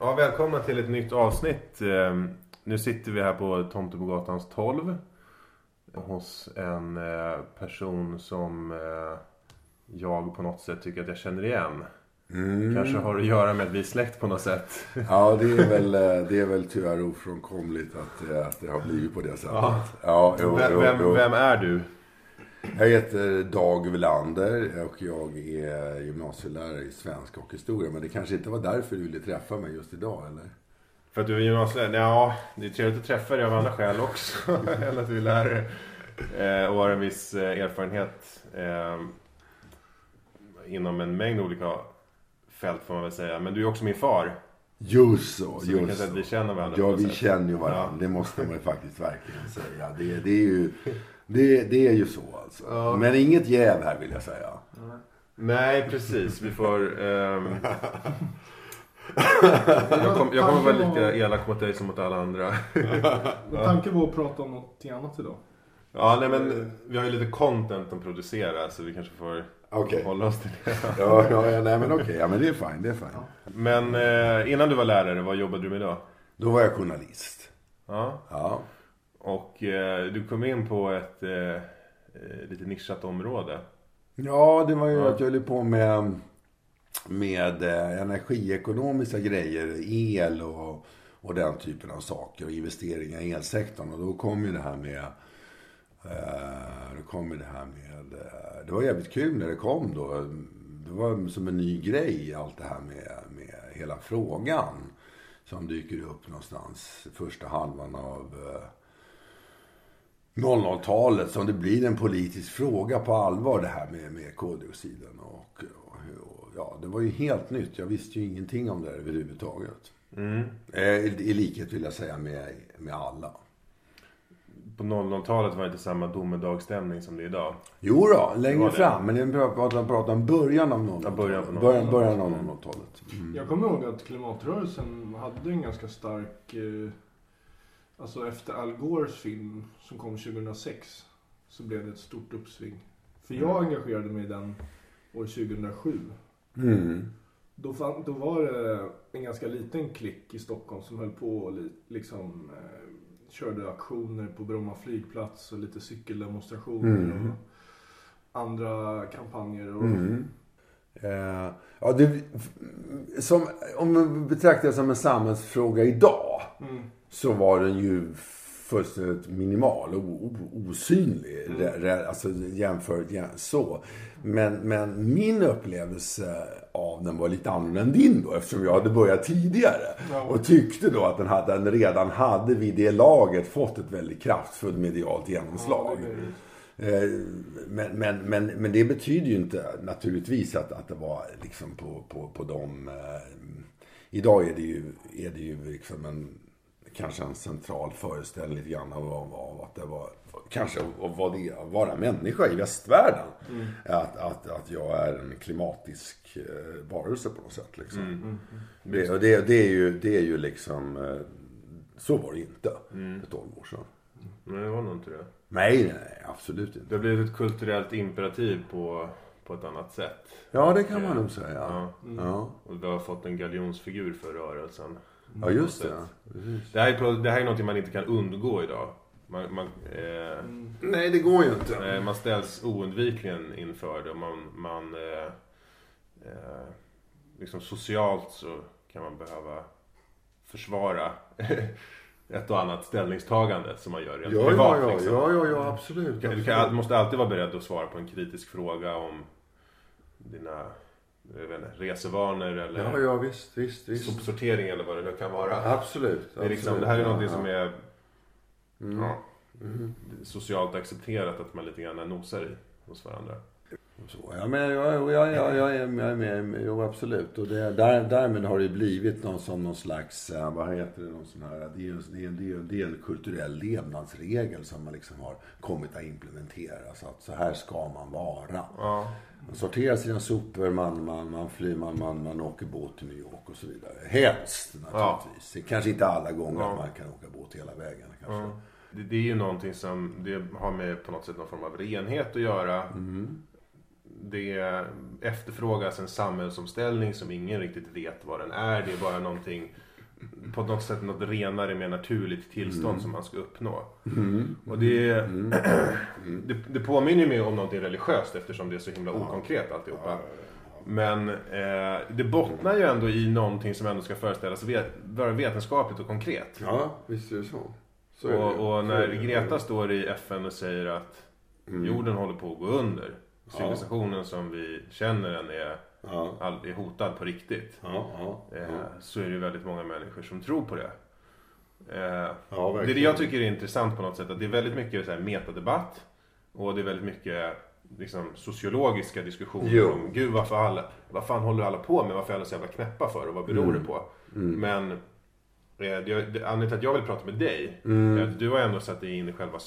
Ja, välkomna till ett nytt avsnitt. Eh, Nu sitter vi här på Tomtebogatans 12. Hos en eh, person som eh, jag på något sätt tycker att jag känner igen. Kanske har att göra med att vi är släkt på något sätt. Ja, det är väl, eh, det är väl tyvärr ofrånkomligt att, eh, att det har blivit på det sättet. Ja. Ja, jo, Vem, jo, vem, jo. vem är du? Jag heter Dag Welander och jag är gymnasielärare i svenska och historia. Men det kanske inte var därför du ville träffa mig just idag, eller? För att du är gymnasielärare? Ja, det är trevligt att träffa dig av andra skäl också. Än att du är lärare. Eh, och har en viss eh, erfarenhet eh, inom en mängd olika fält får man väl säga. Men du är också min far. Just så, Så just att vi så. känner varandra Ja, vi sätt. känner ju varandra. Ja. Det måste man ju faktiskt verkligen säga. Det, det, är, ju, det, det är ju så alltså. Ja. Men inget jäv här vill jag säga. Nej, precis. Vi får... ehm, jag, kom, jag kommer vara lika elak mot dig som mot alla andra. Men tanken var att prata om något annat idag. Ja, nej men vi har ju lite content att producera så vi kanske får Okej. hålla oss till det. Ja, ja, ja, nej men okej. Ja, men det är fine. Det är fine. Men eh, innan du var lärare, vad jobbade du med då? Då var jag journalist. Ja, Ja. Och eh, du kom in på ett eh, eh, lite nischat område. Ja, det var ju Ja. att jag höll på med, med eh, energiekonomiska grejer, el och, och den typen av saker och investeringar i elsektorn. Och då kom ju det här med, eh, då kom ju det här med, eh, det var jävligt kul när det kom då. Det var som en ny grej allt det här med, med hela frågan. Som dyker upp någonstans första halvan av 00-talet som det blir en politisk fråga på allvar det här med, med koldioxiden. Och, och, och, ja, det var ju helt nytt. Jag visste ju ingenting om det här överhuvudtaget. Mm. Eh, I, I likhet vill jag säga med, med alla. På 00-talet var det inte samma domedagsstämning som det är idag. Jo då, Det längre det. fram. Men jag pratar, pratar om början av 00-talet. Ja, början på 00-talet. början, början av 00-talet. Mm. Jag kommer ihåg att klimatrörelsen hade en ganska stark... Eh, alltså efter Al Gores film som kom 2006 så blev det ett stort uppsving. För jag engagerade mig i den år 2007. Mm. Då, fann, då var det en ganska liten klick i Stockholm som höll på och li, liksom eh, körde aktioner på Bromma flygplats och lite cykeldemonstrationer Mm. och andra kampanjer. Och, Mm. Eh, ja, det, som, om man betraktar det som en samhällsfråga idag. Mm. Så var den ju fullständigt minimal och osynlig. Mm. Alltså jämfört ja, så. Men, men min upplevelse av den var lite annorlunda än din då eftersom jag hade börjat tidigare. Ja. Och tyckte då att den, hade, den redan hade vid det laget fått ett väldigt kraftfullt medialt genomslag. Eh, Men, men, men, men det betyder ju inte naturligtvis att, att det var liksom på, på, på de... Eh, idag är det ju, är det ju liksom en, kanske en central föreställning lite grann av, av, av att det var kanske av vad det är att vara människa i västvärlden. Att, att, att jag är en klimatisk eh, varelse på något sätt. Liksom. Det, och det, det, är ju, det är ju liksom... Eh, så var det inte för 12 år sedan. Men det var nog inte det. Nej, nej, nej, absolut inte. Det har blivit ett kulturellt imperativ på, på ett annat sätt. Ja, det kan man nog säga. Ja. Ja, Och du har fått en galjonsfigur för rörelsen. Ja just det. Precis. Det här, är, det här är något man inte kan undgå idag. Man, man, eh, Nej, det går ju inte. eh, man ställs oundvikligen inför det. och Man, man, eh, eh, liksom socialt så kan man behöva försvara ett och annat ställningstagande som man gör rent Ja, privat. ja, ja, liksom. ja, ja, ja, absolut. Du, kan, du kan, du måste alltid vara beredd att svara på en kritisk fråga om dina inte, resevanor eller Ja, ja, visst, visst, visst. sopsortering eller vad det nu kan vara. Absolut. Det, är liksom, absolut. det här är Ja, någonting ja. som är Mm. ja, socialt accepterat att man lite grann nosar i hos varandra. Så, ja, men jag, jag, jag, jag, är med, jo, absolut. Och det, där, därmed har det blivit någon, som någon slags, eh, vad heter det, någon sån här, det är, är, det, är, en kulturell levnadsregel som man liksom har kommit att implementera. Så att så här ska man vara. Ja, Man sorterar sina sopor, man, man, man flyr, man, man, man åker båt till New York och så vidare. Helst naturligtvis. Kanske inte alla gånger Ja. man kan åka båt hela vägen. Kanske. ja. Det, det är ju någonting som det har med på något sätt någon form av renhet att göra. Mm. Det efterfrågas en samhällsomställning som ingen riktigt vet vad den är. Det är bara någonting på något sätt något renare, mer naturligt tillstånd Mm. som man ska uppnå. Och det, det, det påminner mig om något religiöst eftersom det är så himla okonkret alltihopa. Men eh, det bottnar ju ändå i någonting som ändå ska föreställas vara vetenskapligt och konkret. Ja, visst är det så. så är det. Och, och när. Greta står i FN och säger att Mm. jorden håller på att gå under. Civilisationen som vi känner den är, all- är hotad på riktigt. Eh, så är det väldigt många människor som tror på det. Eh, Ja, det är det jag tycker är intressant på något sätt. Att det är väldigt mycket så här metadebatt. Och det är väldigt mycket liksom, sociologiska diskussioner Jo. om Gud varför alla, vad fan håller alla på med? Varför är alla så jävla knäppa för? Och vad beror Mm. det på? Men eh, det, det, anledningen till att jag vill prata med dig Mm. är att du har ändå satt dig in i själva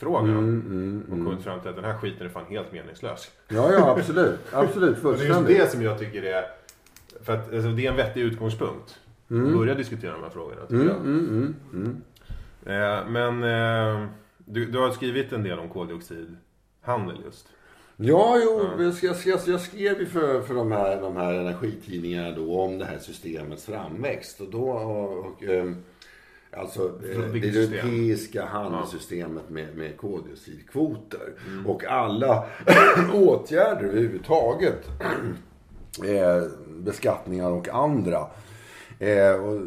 sakfrågan. Mm, mm, Och mm. kommit fram till att den här skiten är fan helt meningslös. Ja, ja, absolut. Absolut, Och det är just fullständigt. det som jag tycker är... För att alltså, det är en vettig utgångspunkt. Att börja diskutera de här frågorna tycker Mm, jag. mm, mm, mm. Eh, men eh, du, du har skrivit en del om koldioxidhandel just. Ja, jo, jag, jag, jag, skrev ju för, för de, här, de här energitidningarna då om det här systemets framväxt. Och då, och, och, ehm, alltså eh, det system? europeiska handelssystemet med, med koldioxidkvoter. Mm. Och alla åtgärder överhuvudtaget. eh, beskattningar och andra. Eh, och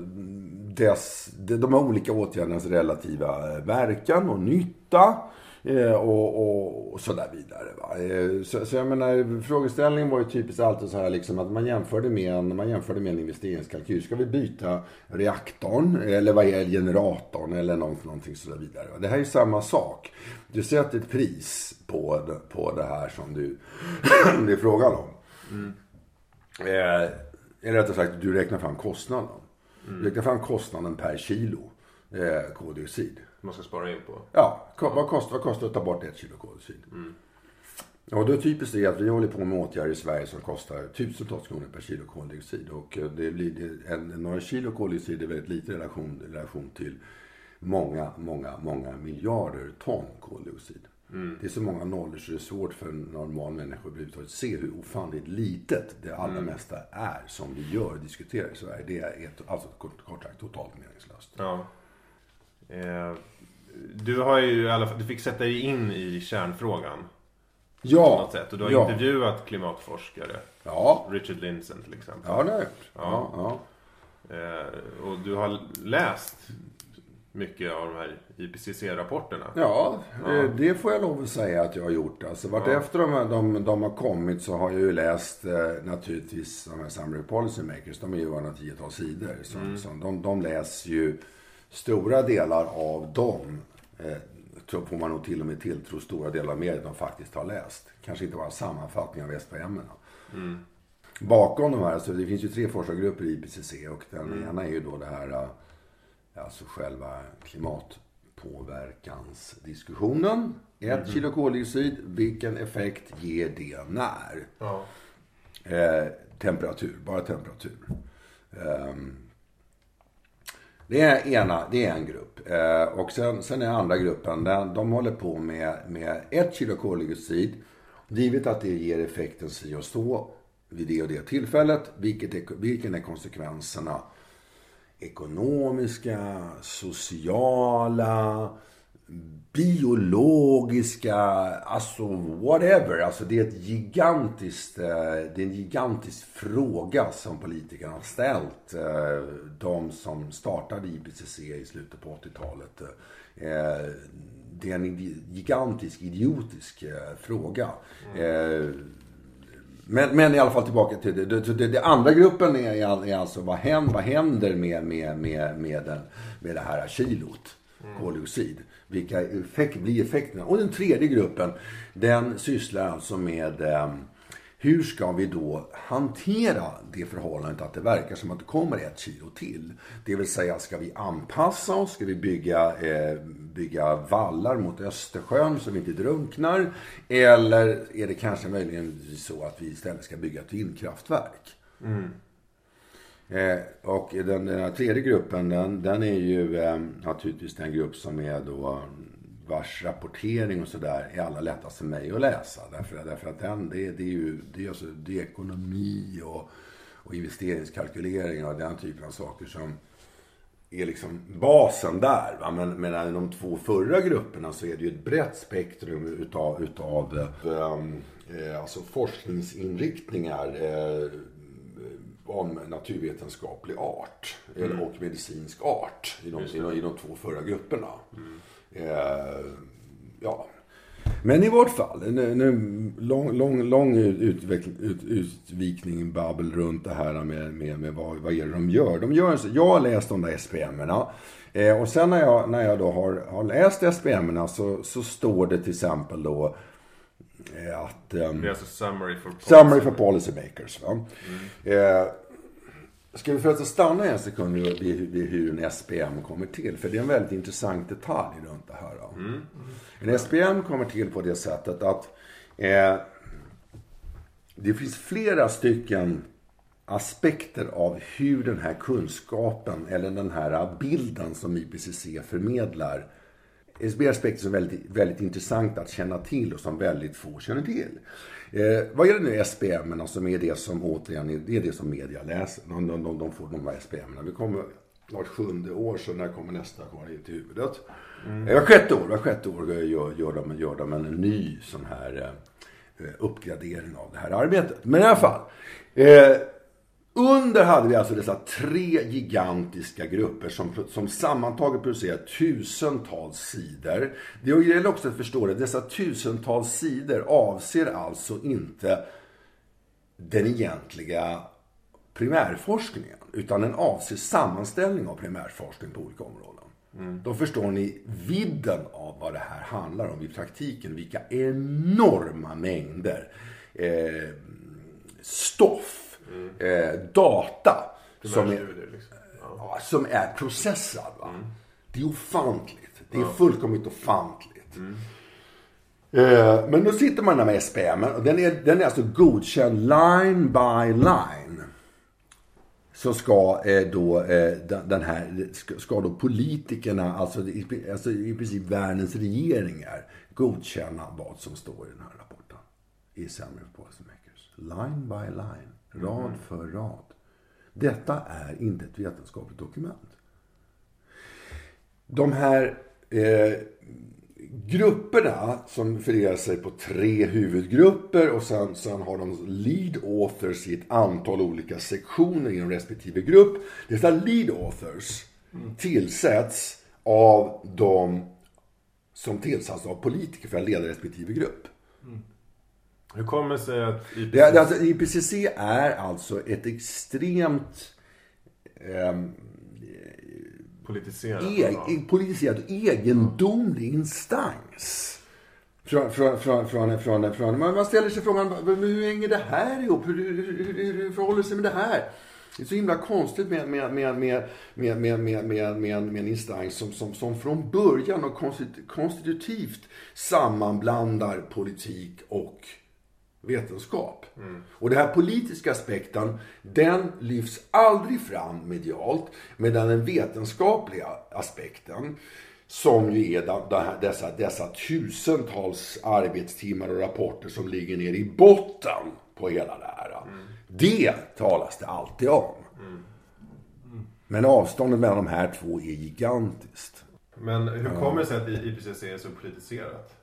dess, de, här olika åtgärdernas relativa verkan och nytta. Eh, och, och, och så där vidare. Va? Eh, så, så jag menar, frågeställningen var ju typiskt alltid så här liksom att man jämförde med en, man jämförde med en investeringskalkyl. Ska vi byta reaktorn eller vad är generatorn eller någonting så där vidare. Va? Det här är samma sak. Du sätter ett pris på, på det här som du, det är frågan om. Eh, eller rättare sagt, du räknar fram kostnaden. Du räknar fram kostnaden per kilo eh, koldioxid. Man ska spara in på. Ja, vad, kostar, vad kostar det att ta bort ett kilo koldioxid? Och då är typiskt det att vi håller på med åtgärder i Sverige som kostar tusentals kronor per kilo koldioxid. Och eh, det blir, en, några kilo koldioxid är väldigt lite i relation, relation till många, många, många miljarder ton koldioxid. Det är så många nollor så det är svårt för en normal människa överhuvudtaget att se hur ofantligt litet det allra mesta är som vi gör och diskuterar i Sverige. Det är ett, alltså kort, kort sagt totalt meningslöst. Ja. Eh, du har ju i alla fall, du fick sätta dig in i kärnfrågan. På Ja, något sätt. Och du har ja, intervjuat klimatforskare. ja, Richard Lindzen till exempel. ja, det har jag gjort. Ja, ja. Eh, och du har läst mycket av de här IPCC-rapporterna. Ja, Ja. eh, det får jag lov att säga att jag har gjort. Alltså, vartefter de, här- de, de har kommit så har jag ju läst eh, naturligtvis de här Summary Policy Makers. De är ju några tiotal sidor. Som, som, de, de läser ju stora delar av dem. Eh, får man nog till och med tilltro stora delar av mediet de faktiskt har läst. Kanske inte bara sammanfattning av SPM-erna. Bakom de här, så det finns ju tre forskargrupper i IPCC och den ena är ju då det här, eh, alltså själva klimatpåverkansdiskussionen. Ett kilo koldioxid, vilken effekt ger det när? Ja. Eh, temperatur, bara temperatur. Ehm, det är ena, det är en grupp. Eh, och sen, sen är andra gruppen, den, de håller på med, med ett kilo koldioxid. Givet att det ger effekten si och så vid det och det tillfället. Vilket är, vilken är konsekvenserna? Ekonomiska, sociala, biologiska, alltså whatever. Alltså det är ett gigantiskt, eh, det är en gigantisk fråga som politikerna har ställt. eh, De som startade IPCC i slutet på 80-talet. Eh, Det är en gigantisk, idiotisk fråga. Eh, men, men i alla fall tillbaka till det. Det, det, det andra gruppen är, är alltså vad händer, vad händer med, med, med, med, den, med det här kilot Mm. koldioxid? Vilka effekt, blir effekterna? Och den tredje gruppen, den sysslar alltså med eh, hur ska vi då hantera det förhållandet att det verkar som att det kommer ett kilo till? Det vill säga, ska vi anpassa oss? Ska vi bygga, eh, bygga vallar mot Östersjön så vi inte drunknar? Eller är det kanske möjligen så att vi istället ska bygga ett vindkraftverk? Mm. Eh, och den, den här tredje gruppen, den, den är ju eh, naturligtvis den grupp som är då vars rapportering och sådär är allra lättast för mig att läsa. Därför, därför att den, det, det är ju det är alltså, det är ekonomi och, och investeringskalkyleringar och den typen av saker som är liksom basen där. Va? Men, medan i de två förra grupperna så är det ju ett brett spektrum utav, utav um, eh, alltså forskningsinriktningar eh, om naturvetenskaplig art mm. och medicinsk art i de, i de, i de två förra grupperna. Mm. Eh, ja. Men i vart fall, nu, nu, lång, lång, lång utveckling, ut, utvikning, babbel runt det här med, med, med vad, vad är det de gör. De gör jag har läst de där SPM-erna. Eh, och sen när jag, när jag då har, har läst SPM-erna så, så står det till exempel då eh, att... Um, det är alltså summary for policy, summary for policy makers. Va? Mm. Eh, Ska vi förresten stanna en sekund vid, vid, hur en SPM kommer till? För det är en väldigt intressant detalj runt det här. Mm. En SPM kommer till på det sättet att eh, det finns flera stycken aspekter av hur den här kunskapen eller den här bilden som IPCC förmedlar SB-aspekter som är väldigt, väldigt intressant att känna till och som väldigt få känner till. Eh, vad gäller nu SPM, som är det som återigen det är det som media läser. De, de, de, de får de här SPM. Vi kommer vart sjunde år, så när kommer nästa in till huvudet? Mm. Eh, var sjätte år, var sjätte år gör, gör, de, gör de en ny sån här eh, uppgradering av det här arbetet. Men i alla fall. Eh, under hade vi alltså dessa tre gigantiska grupper som, som sammantaget producerar tusentals sidor. Det gäller också att förstå att dessa tusentals sidor avser alltså inte den egentliga primärforskningen, utan den avser sammanställning av primärforskning på olika områden. Mm. Då förstår ni vidden av vad det här handlar om i praktiken. Vilka enorma mängder eh, stoff mm. eh, data som är, liksom. ja. som är processad. Mm. Det är ofantligt. Det är ja. fullkomligt ofantligt. Mm. Eh, men då sitter man där med SPM och den är, den är alltså godkänd line by line. Så ska eh, då eh, den här, ska då politikerna, alltså alltså i princip världens regeringar, godkänna vad som står i den här rapporten. I Summary of Policymakers. Line by line. Rad mm. för rad. Detta är inte ett vetenskapligt dokument. De här eh, grupperna som fördelar sig på tre huvudgrupper och sen, sen har de lead authors i ett antal olika sektioner inom respektive grupp. Dessa lead authors mm. tillsätts av de som tillsatts av politiker för att leda respektive grupp. Hur kommer det sig att IPCC... Det, alltså, IPCC är alltså ett extremt... Eh, politiserat? E politiserat och egendomlig instans. Från, från, från, från, från, från, man ställer sig frågan, hur hänger det här ihop? Hur, hur, hur, hur förhåller det sig med det här? Det är så himla konstigt med, med, med, med, med, med, med, med, med, med en instans som, som, som från början och konstitutivt sammanblandar politik och vetenskap. Mm. Och den här politiska aspekten, den lyfts aldrig fram medialt. Medan den vetenskapliga aspekten, som ju är dessa, dessa tusentals arbetstimmar och rapporter som ligger ner i botten på hela det här. Mm. Det talas det alltid om. Mm. Men avståndet mellan de här två är gigantiskt. Men hur kommer det sig att IPCC är så politiserat?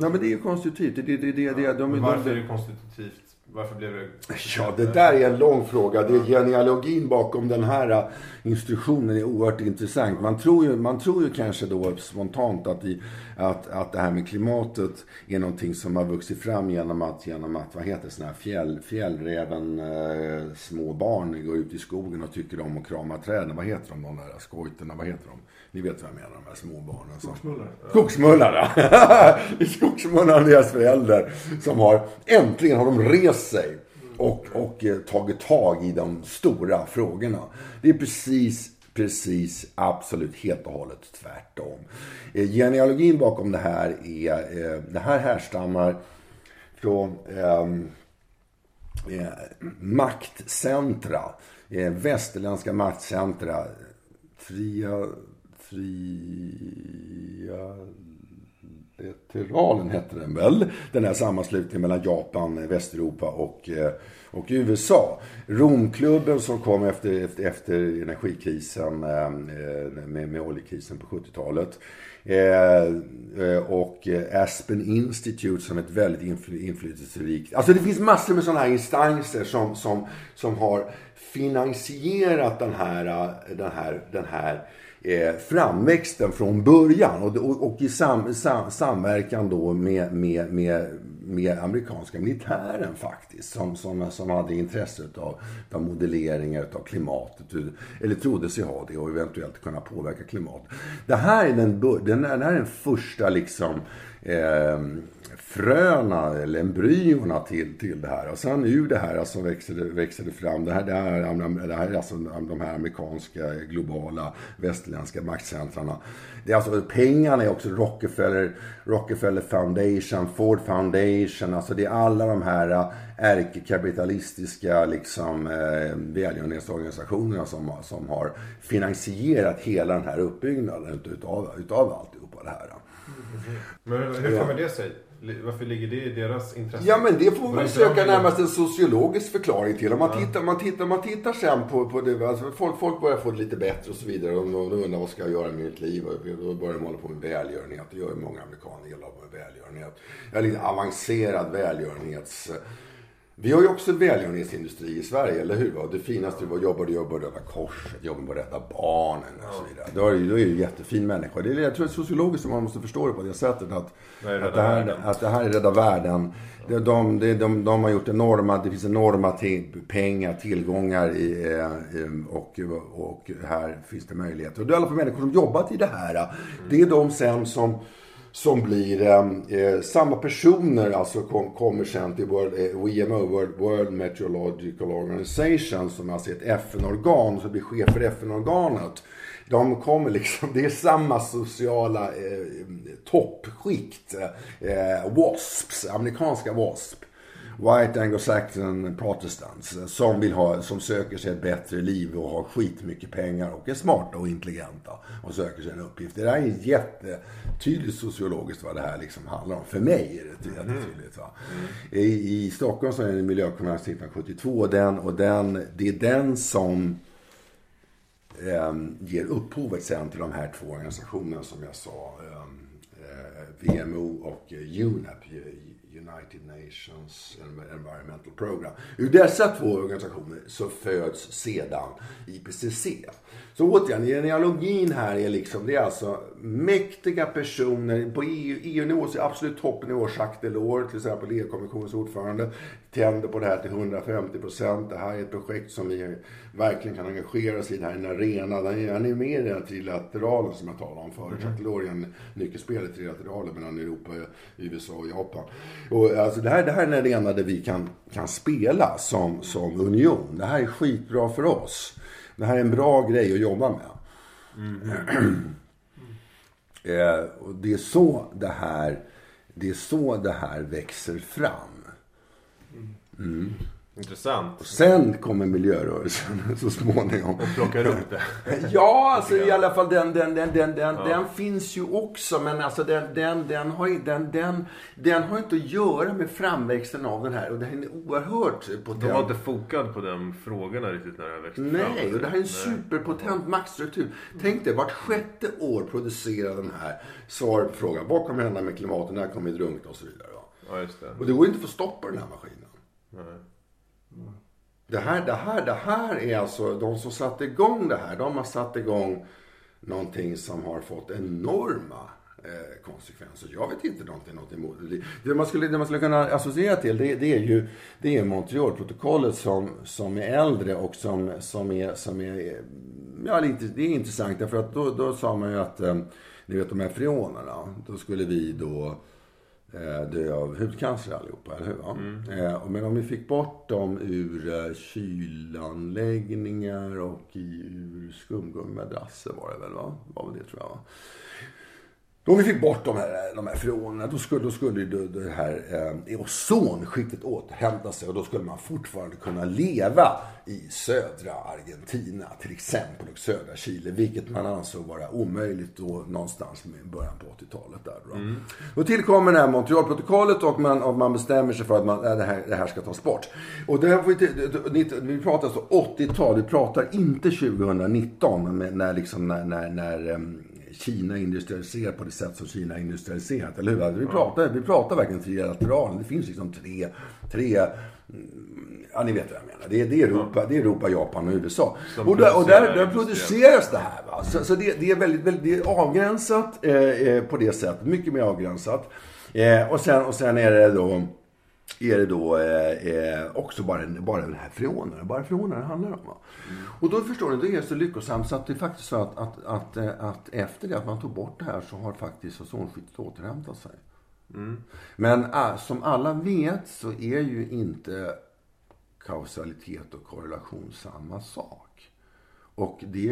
Nej men det är ju konstitutivt. Det, det, det, det, de, varför är det konstitutivt? Varför blev det... Ja, det där är en lång fråga. Det är genealogin bakom den här äh, instruktionen är oerhört intressant. Man tror ju, man tror ju kanske då spontant att, i, att, att det här med klimatet är någonting som har vuxit fram genom att, genom att vad heter såna här fjäll, fjällräven, eh, små barn går ut i skogen och tycker om att krama träden. Vad heter de, de där skojterna? Vad heter de? Ni vet vad jag menar, de här små barnen. Skogsmullar. Skogsmullarna. Skogsmullarna och deras föräldrar. Som har, äntligen har de rest sig. Och, och eh, tagit tag i de stora frågorna. Det är precis, precis, absolut, helt och hållet tvärtom. Eh, genealogin bakom det här är, eh, det här härstammar från ehm, eh, maktcentra. Västerländska maktcentra. Fria fria Bilateralen hette den väl. Den här sammanslutningen mellan Japan, Västeuropa och, eh, och USA. Romklubben som kom efter, efter, efter energikrisen eh, med, med oljekrisen på 70-talet. Eh, och Aspen Institute som ett väldigt inflytelserikt... Alltså det finns massor med sådana här instanser som, som, som har finansierat den här, den här, den här eh, framväxten från början och, och, och i sam, sam, samverkan då med, med, med, med amerikanska militären faktiskt som, som, som hade intresse av, modelleringar av klimatet eller trodde sig ha det och eventuellt kunna påverka klimatet. Det här är den, den, den här är den första liksom eh, fröna eller embryona till, till det här. Och sen ur det här alltså växer, det, växer det fram. Det här, det, här, det här är alltså de här amerikanska, globala, västerländska maktcentrarna. Det är alltså, pengarna är också Rockefeller, Rockefeller Foundation, Ford Foundation. Alltså det är alla de här äh, ärkekapitalistiska liksom, eh, välgörenhetsorganisationerna som, som har finansierat hela den här uppbyggnaden utav, utav alltihopa det här. Men hur kommer det sig? Varför ligger det i deras intresse? Ja men det får man söka närmast en sociologisk förklaring till. Om man, ja. tittar, man, tittar, man tittar sen på, på det, alltså folk, folk börjar få det lite bättre och så vidare. Och de undrar vad ska jag göra med mitt liv? Och då börjar de hålla på med välgörenhet. Det gör många amerikaner, gillar med välgörenhet. Ja, lite avancerad välgörenhets vi har ju också välgörenhetsindustri i Sverige, eller hur? Det finaste var jobbar du jobbar Röda Korset, jobbar med Rädda Barnen och så vidare. Då är du ju en jättefin människa. Det är, jag tror att sociologiskt man måste förstå det på det sättet. Att, att, det, här, att det här är Rädda Världen. De, de, de, de, har gjort enorma, det finns enorma pengar, tillgångar i, eh, och, och här finns det möjligheter. Och det är alla människor som jobbat i det här. Det är de sen som som blir ehm, eh, samma personer, alltså kom, kommer sen till World, eh, WMO, World, World Meteorological Organization, som alltså är ett FN-organ, som blir chef för FN-organet. De kommer liksom, det är samma sociala eh, toppskikt, eh, WASPs, amerikanska WASP. White Anglo-Saxon Protestants eh, som vill ha, som söker sig ett bättre liv och har skitmycket pengar och är smarta och intelligenta och söker sig en uppgift. Det där är jättetydligt sociologiskt vad det här liksom handlar om. För mig är det jättetydligt. Va? I, I Stockholm så är det miljökonferens 1972 och, den, och den, det är den som eh, ger upphovet sen till de här två organisationerna som jag sa. Ehm, eh, VMO och eh, UNEP, eh, United Nations Environmental Program. Ur dessa två organisationer så föds sedan IPCC. Så återigen, genealogin här är liksom, det är alltså mäktiga personer på EU, EU-nivå, så absolut toppnivå, Jacques Delors, till exempel EU-kommissionens ordförande, tänder på det här till 150 procent. Det här är ett projekt som vi verkligen kan engagera oss i. Det här är en arena. Han är med i den trilateralen som jag talade om förut. Mm. Jacques Delors är en nyckelspelare i trilateralen mellan Europa, USA och Japan. Och alltså det, här, det här är en arena där vi kan, kan spela som, som union. Det här är skitbra för oss. Det här är en bra grej att jobba med. Mm. eh, och det är så det här, det är så det här växer fram. Mm. Intressant. Och sen kommer miljörörelsen så småningom. Och plockar upp det. ja, alltså i alla fall den, den, den, den, den, ja. den finns ju också. Men alltså den, den, den, har, den, den, den har inte att göra med framväxten av den här. Och det här är oerhört potent. De har inte fokat på de frågorna riktigt när det har växt Nej, fram. och det här är en superpotent maktstruktur. Tänk dig, vart sjätte år producerar den här svaret på frågan. Vad kommer hända med klimatet? När kommer vi drunkna? Och så vidare. Ja, det. Och det går inte att få stopp på den här maskinen. Nej. Det här, det, här, det här är alltså, de som satte igång det här, de har satt igång någonting som har fått enorma eh, konsekvenser. Jag vet inte någonting, någonting emot det. Det man skulle, det man skulle kunna associera till det, det är ju det är Montrealprotokollet som, som är äldre och som, som är, som är ja, lite, det är intressant därför att då, då sa man ju att, eh, ni vet de här freonerna, då skulle vi då Eh, dö av hudcancer allihopa, eller hur? Mm. Eh, men om vi fick bort dem ur eh, kylanläggningar och ur skumgummimadrasser var det väl, va? Var väl det tror jag, va? Om vi fick bort de här, de här freonerna, då skulle, då skulle det, det här eh, ozonskiktet återhämta sig och då skulle man fortfarande kunna leva i södra Argentina till exempel och södra Chile, vilket man ansåg vara omöjligt då någonstans med början på 80-talet. Där då. Mm. då tillkommer det här Montrealprotokollet och man, och man bestämmer sig för att man, det, här, det här ska tas bort. Och det här, vi, vi pratar alltså 80-tal, vi pratar inte 2019 när, liksom, när, när, när um, Kina industrialiserar på det sätt som Kina industrialiserat, eller hur? Vi pratar, vi pratar verkligen trilateralen. Det finns liksom tre, tre mm, Ja, ni vet vad jag menar. Det är, det är, Europa, det är Europa, Japan och USA. och där, och där, där produceras det här. Va? Så, så det, det, är väldigt, väldigt det är avgränsat eh, eh, på det sättet. Mycket mer avgränsat. Eh, och, sen, och sen är det då är det då eh, eh, också bara, bara den här freonen, bara freonen det handlar om. Mm. Och då förstår ni, det är så lyckosamt så att det är faktiskt så att, att, att, eh, att, efter det att man tog bort det här så har faktiskt ozonskiktet återhämtat sig. Mm. Men äh, som alla vet så är ju inte kausalitet och korrelation samma sak. Och det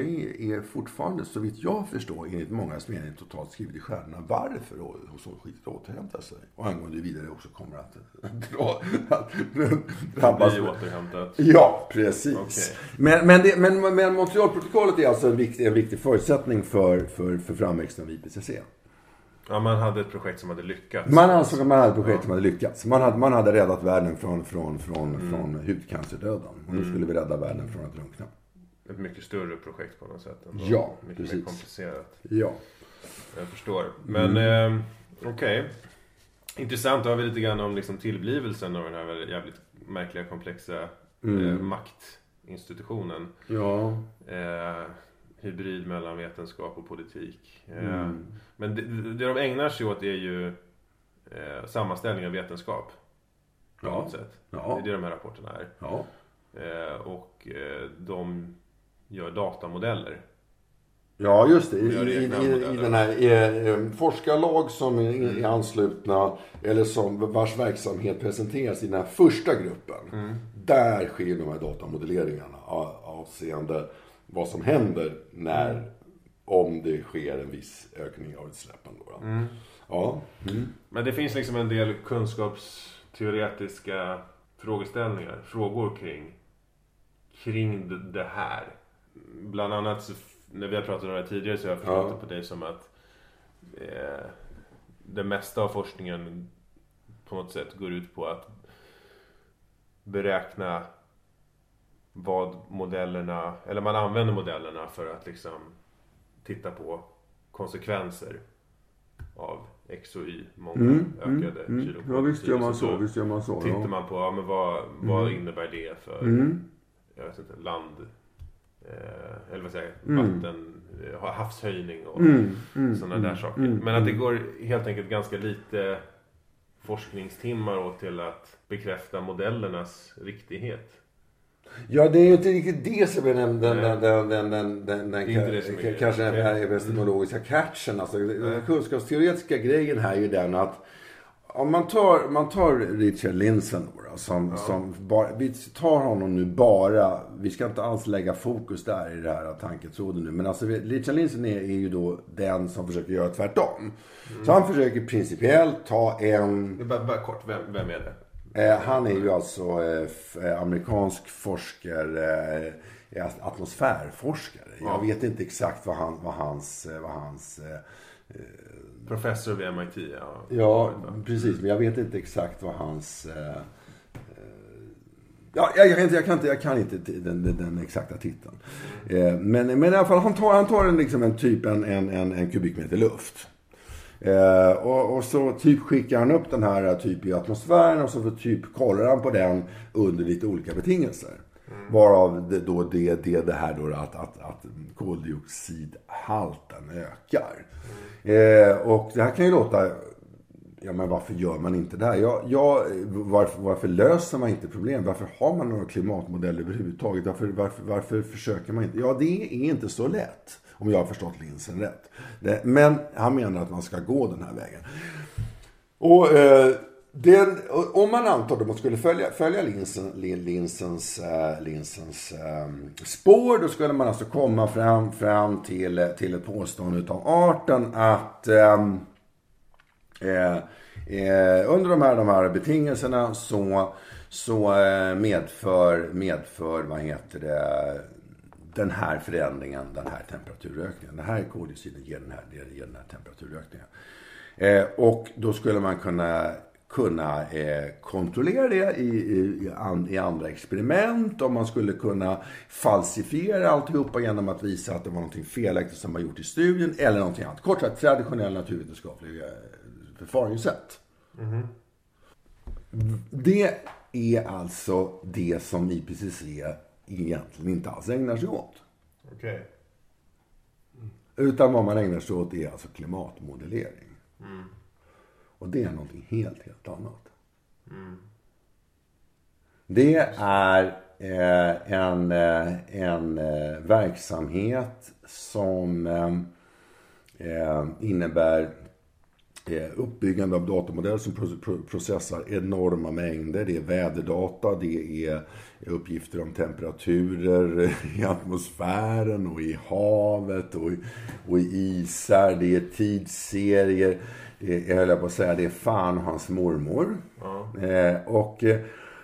är fortfarande, så vitt jag förstår, enligt mångas mening totalt skrivet i stjärnorna varför ozonskiktet återhämtar sig. Och angående vidare också kommer att dra, drabbas. Bli återhämtat. Ja, precis. Okay. Men, men, det, men, men Montrealprotokollet är alltså en viktig, en viktig förutsättning för, för, för framväxten av IPCC. Ja, man hade ett projekt som hade lyckats. Man ansåg att man hade ett projekt ja. som hade lyckats. Man hade, man hade räddat världen från, från, från, mm. från hudcancerdöden. Och nu mm. skulle vi rädda världen från att drunkna ett mycket större projekt på något sätt. Ändå. Ja, mycket precis. mer komplicerat. Ja. Jag förstår. Men mm. eh, okej. Okay. Intressant, då har vi lite grann om liksom tillblivelsen av den här jävligt märkliga komplexa mm. eh, maktinstitutionen. Ja. Eh, hybrid mellan vetenskap och politik. Eh, mm. Men det, det de ägnar sig åt är ju eh, sammanställning av vetenskap. På ja. något sätt. Ja. Det är det de här rapporterna är. Ja. Eh, och eh, de gör datamodeller. Ja, just det. I, i, i, i den här eh, forskarlag som är, mm. är anslutna eller som vars verksamhet presenteras i den här första gruppen. Mm. Där sker de här datamodelleringarna avseende vad som händer när, mm. om det sker en viss ökning av utsläppen. Då. Mm. Ja. Mm. Men det finns liksom en del kunskapsteoretiska frågeställningar, frågor kring, kring det här bland annat så, när vi har pratat om det här tidigare så har jag förstått ja. det på dig som att eh, det mesta av forskningen på något sätt går ut på att beräkna vad modellerna, eller man använder modellerna för att liksom titta på konsekvenser av X och Y, många mm, mm ökade mm, mm. Ja visst gör man så, visst gör man så. Tittar ja. man på, ja men vad, vad mm. innebär det för, mm. jag vet inte, land eh, eller vad säger mm. vatten, eh, havshöjning och mm. Mm. sådana där mm. saker. Mm. Men att det går helt enkelt ganska lite forskningstimmar åt till att bekräfta modellernas riktighet. Ja, det är ju inte riktigt det som är den, den, den, den, den, den, den, den ka, kanske den här epistemologiska catchen. Alltså, den kunskapsteoretiska grejen här är ju den att om man tar, man tar Richard Lindsen då, som, ja. som bara, vi tar honom nu bara, vi ska inte alls lägga fokus där i det här tanketråden nu. Men alltså Richard Lindsen är, är ju då den som försöker göra tvärtom. Mm. Så han försöker principiellt ta en... Bara, bara kort, vem, vem är det? Eh, han är ju alltså eh, eh amerikansk forskare, eh, atmosfärforskare. Ja. Jag vet inte exakt vad, han, vad hans, eh, vad hans eh, Professor vid MIT, ja. Ja, precis. Men jag vet inte exakt vad hans... Eh, eh ja, jag, kan inte, jag, kan inte, jag kan inte den, den, den exakta titeln. Eh, men, men i alla fall, han tar, han tar en, liksom en typ en, en, en, en kubikmeter luft. Eh, och, och, så typ skickar han upp den här typ i atmosfären och så typ kollar han på den under lite olika betingelser. Mm. Varav det, då det, det, det här då att, att, att koldioxidhalten ökar. Eh, och det här kan ju låta, ja men varför gör man inte det här? Ja, ja, varför, varför löser man inte problem? Varför har man några klimatmodeller överhuvudtaget? Varför, varför, varför försöker man inte? Ja, det är inte så lätt. Om jag har förstått Linsen rätt. Det, men han menar att man ska gå den här vägen. Och eh, den, om man antar att man skulle följa, följa linsen, lin, linsens, äh, linsens äh, spår, då skulle man alltså komma fram, fram till, till ett påstående av arten att äh, under de här, de här betingelserna så, så medför, medför, vad heter det, den här förändringen, den här temperaturökningen. Den här koldioxiden ger den här, ger den här temperaturökningen. Och då skulle man kunna kunna eh, kontrollera det i, i, i, andra experiment. Om man skulle kunna falsifiera alltihopa genom att visa att det var något felaktigt som var gjort i studien eller någonting annat. Kort sagt, traditionella naturvetenskapliga eh, förfaringssätt. Mm. Det är alltså det som IPCC egentligen inte alls ägnar sig åt. Okay. Mm. Utan vad man ägnar sig åt är alltså klimatmodellering. Mm. Och det är någonting helt, helt annat. Mm. Det är eh, en, eh, en eh, verksamhet som eh, eh innebär eh, uppbyggande av datamodeller som processar enorma mängder. Det är väderdata, det är uppgifter om temperaturer i atmosfären och i havet och i, och i isar. Det är tidsserier jag höll på att säga, det är fan hans mormor. Ja. Eh, och eh,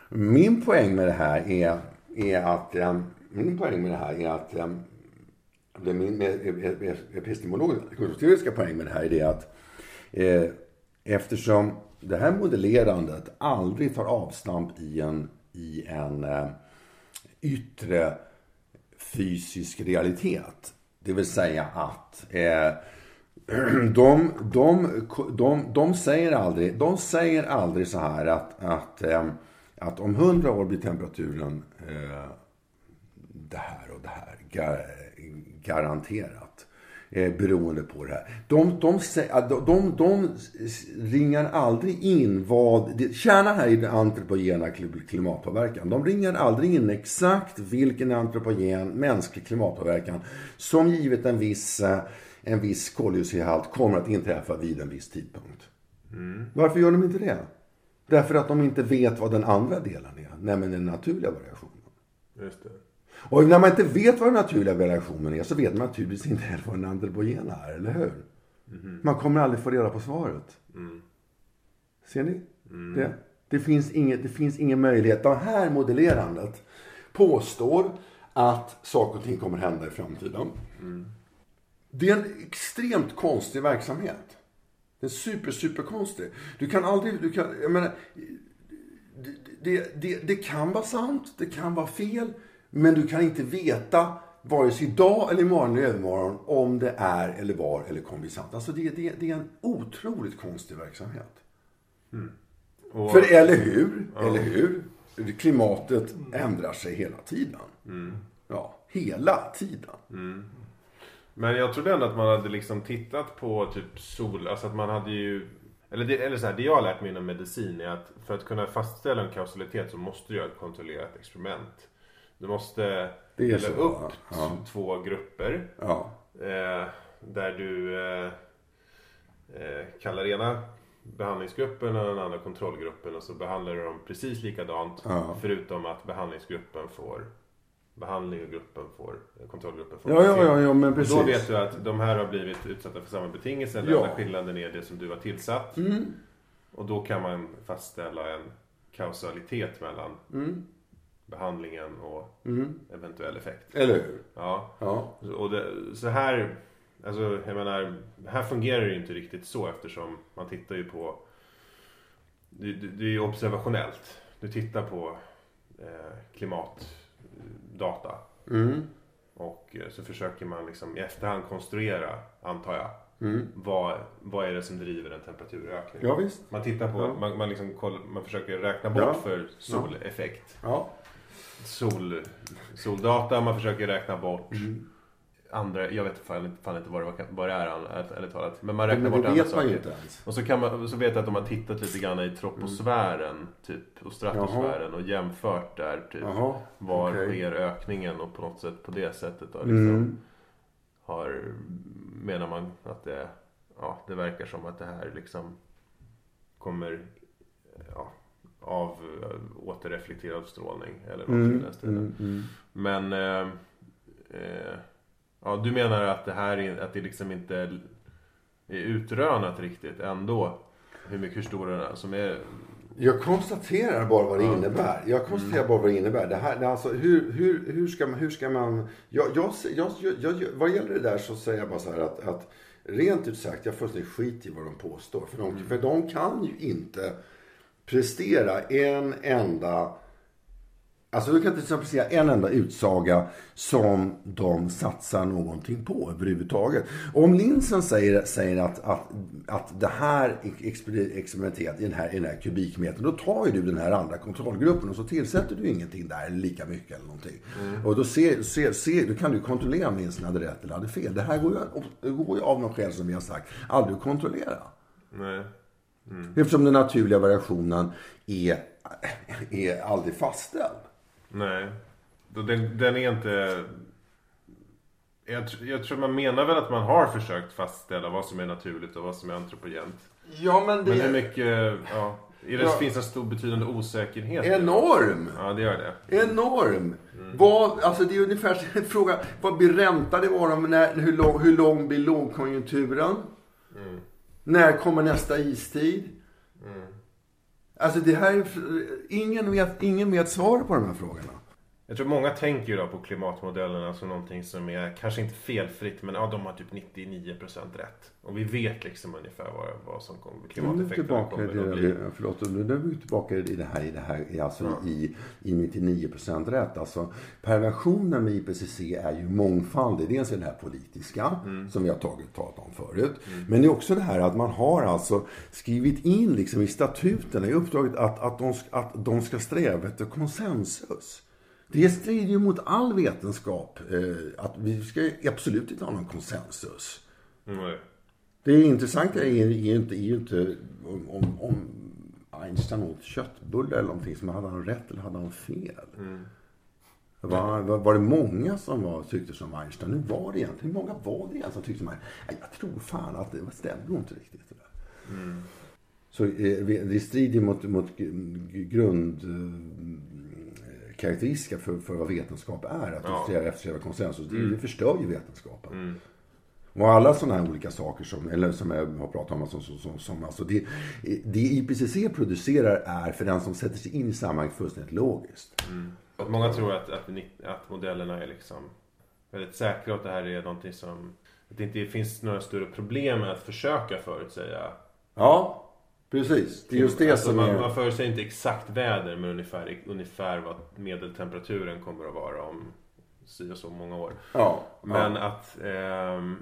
min poäng med det här är, är att, eh, min poäng med det här är att, eh, min epistemologiska poäng med det här är det att eh, eftersom det här modellerandet aldrig tar avstamp i en, i en eh, yttre fysisk realitet. Det vill säga att eh, de, de, de, de, säger aldrig, de säger aldrig så här att, att, ehm, att om hundra år blir temperaturen eh, det här och det här. garanterat. Eh, beroende på det här. De, de, de, de, de ringar aldrig in vad... Kärnan här är den antropogena klimatpåverkan. De ringar aldrig in exakt vilken antropogen mänsklig klimatpåverkan som givet en viss eh, en viss koldioxidhalt kommer att inträffa vid en viss tidpunkt. Mm. Varför gör de inte det? Därför att de inte vet vad den andra delen är, nämligen den naturliga variationen. Just det. Och när man inte vet vad den naturliga variationen är så vet man naturligtvis inte heller vad den antropogena är, eller hur? Mm. Man kommer aldrig få reda på svaret. Mm. Ser ni? Mm. Det, det, finns inget, det finns ingen möjlighet. Det här modellerandet påstår att saker och ting kommer hända i framtiden. Det är en extremt konstig verksamhet. Den är super, super konstig. Du kan aldrig, du kan, jag menar, det, det, det, det kan vara sant, det kan vara fel, men du kan inte veta vare sig idag eller imorgon eller övermorgon om det är eller var eller kommer bli sant. Alltså det, det, det är en otroligt konstig verksamhet. Mm. Och, För eller hur? Ja. Eller hur? Klimatet ändrar sig hela tiden. Mm. Ja, hela tiden. Mm. Men jag trodde ändå att man hade liksom tittat på typ sol, alltså att man hade ju eller, det, eller så här, det jag har lärt mig inom medicin är att för att kunna fastställa en kausalitet så måste du göra ett kontrollerat experiment. Du måste dela upp ja. två grupper. Ja. Eh, där du eh, eh, kallar ena behandlingsgruppen och den andra kontrollgruppen och så behandlar du dem precis likadant. Ja. Förutom att behandlingsgruppen får behandling och gruppen får, kontrollgruppen får ja, ja, ja, ja, men precis. Då vet du att de här har blivit utsatta för samma betingelser. Den enda skillnaden är det som du har tillsatt. Mm. Och då kan man fastställa en kausalitet mellan mm. behandlingen och mm. eventuell effekt. Eller hur? Ja. ja. Och det, så här, alltså jag menar, här fungerar det ju inte riktigt så eftersom man tittar ju på, det, det, det är ju observationellt. Du tittar på eh, klimat data. Mm. Och eh, så försöker man liksom i efterhand konstruera, antar jag, mm. vad, vad är det som driver en temperaturökning. Ja, visst. Man tittar på, ja. man, man, liksom koll, man försöker räkna bort ja. för soleffekt. Ja. Sol, soldata, man försöker räkna bort mm andra, jag vet fan, fan inte vad det, vad det är ärligt talat. Men man räknar men bort andra saker. Och så, kan man, så vet jag att de har tittat lite grann i troposfären mm. typ, och stratosfären Jaha. och jämfört där typ. Jaha. Var okay. sker ökningen och på något sätt på det sättet då, liksom, mm. har, menar man att det, ja, det verkar som att det här liksom kommer ja, av eh, återreflekterad strålning eller något Mm, i den stilen. mm, mm. Men eh, eh, ja, du menar att det här är, att det liksom inte är utrönat riktigt ändå? Hur mycket, hur stor den är? Som är Jag konstaterar bara vad det innebär. Jag konstaterar bara vad det innebär. Det här, det alltså, hur, hur, hur, ska man, hur ska man... Jag, jag, jag, jag, vad gäller det där så säger jag bara så här att, att rent ut sagt, jag fullständigt skit i vad de påstår. För de, för de kan ju inte prestera en enda... Alltså du kan inte exempel säga en enda utsaga som de satsar någonting på överhuvudtaget. Om Linsen säger, säger att, att, att det här exper- experimenterat i den här, i den här kubikmetern, då tar ju du den här andra kontrollgruppen och så tillsätter du ingenting där, lika mycket eller någonting. Och då, ser, ser, ser, då kan du kontrollera om Linsen hade rätt eller hade fel. Det här går ju, går ju av någon skäl som vi har sagt, aldrig att kontrollera. Nej. Eftersom den naturliga variationen är, är aldrig fastställd. Nej. Den, den är inte... Jag, jag tror man menar väl att man har försökt fastställa vad som är naturligt och vad som är antropogent. Ja, men det Men hur mycket... Ja, är det, Ja. finns en stor betydande osäkerhet? i? Enorm! Ja, det gör det. Enorm! Vad, alltså det är ungefär som en fråga, vad blir räntan imorgon? När, hur, lång, hur lång blir lågkonjunkturen? När kommer nästa istid? Alltså det här, är- ingen vet, ingen vet svaret på de här frågorna. Jag tror många tänker ju då på klimatmodellerna som någonting som är kanske inte felfritt men ja, de har typ 99% rätt. Och vi vet liksom ungefär vad, vad som kommer, klimateffekterna kommer att bli. det, förlåt, nu är vi tillbaka i det här, i, det här, i- alltså i, i 99% rätt. Alltså, perversionen med IPCC är ju mångfaldig. Dels är den här politiska, som vi har tagit, talat om förut. Men det är också det här att man har alltså skrivit in liksom i statuterna, i uppdraget att, att, de, att de ska sträva efter konsensus. Det strider ju mot all vetenskap eh, att vi ska absolut inte ha någon konsensus. Mm. Det intressanta är, ju inte, är ju inte om, om, Einstein åt köttbullar eller någonting. Som hade han rätt eller hade han fel? Var, var, var det många som var, tyckte som Einstein? Nu var det egentligen, hur många var det egentligen som tyckte som Einstein? Nej, Jag tror fan att det stämde nog inte riktigt. Det där. Så eh, det strider mot, mot grundkaraktäristika för, för vad vetenskap är. Att Ja. eftersträva, eftersträva konsensus. Det, det förstör ju vetenskapen. Och alla sådana här olika saker som, eller som jag har pratat om, som, som, som, som alltså det, det IPCC producerar är för den som sätter sig in i sammanhanget fullständigt logiskt. Att Många tror att, att, att modellerna är liksom väldigt säkra och att det här är någonting som... Att det inte finns några större problem med att försöka förutsäga. Ja, precis. Det är just det alltså som man, är... man förutsäger inte exakt väder men ungefär, ungefär vad medeltemperaturen kommer att vara om si och så många år. Ja, Men ja. att ehm,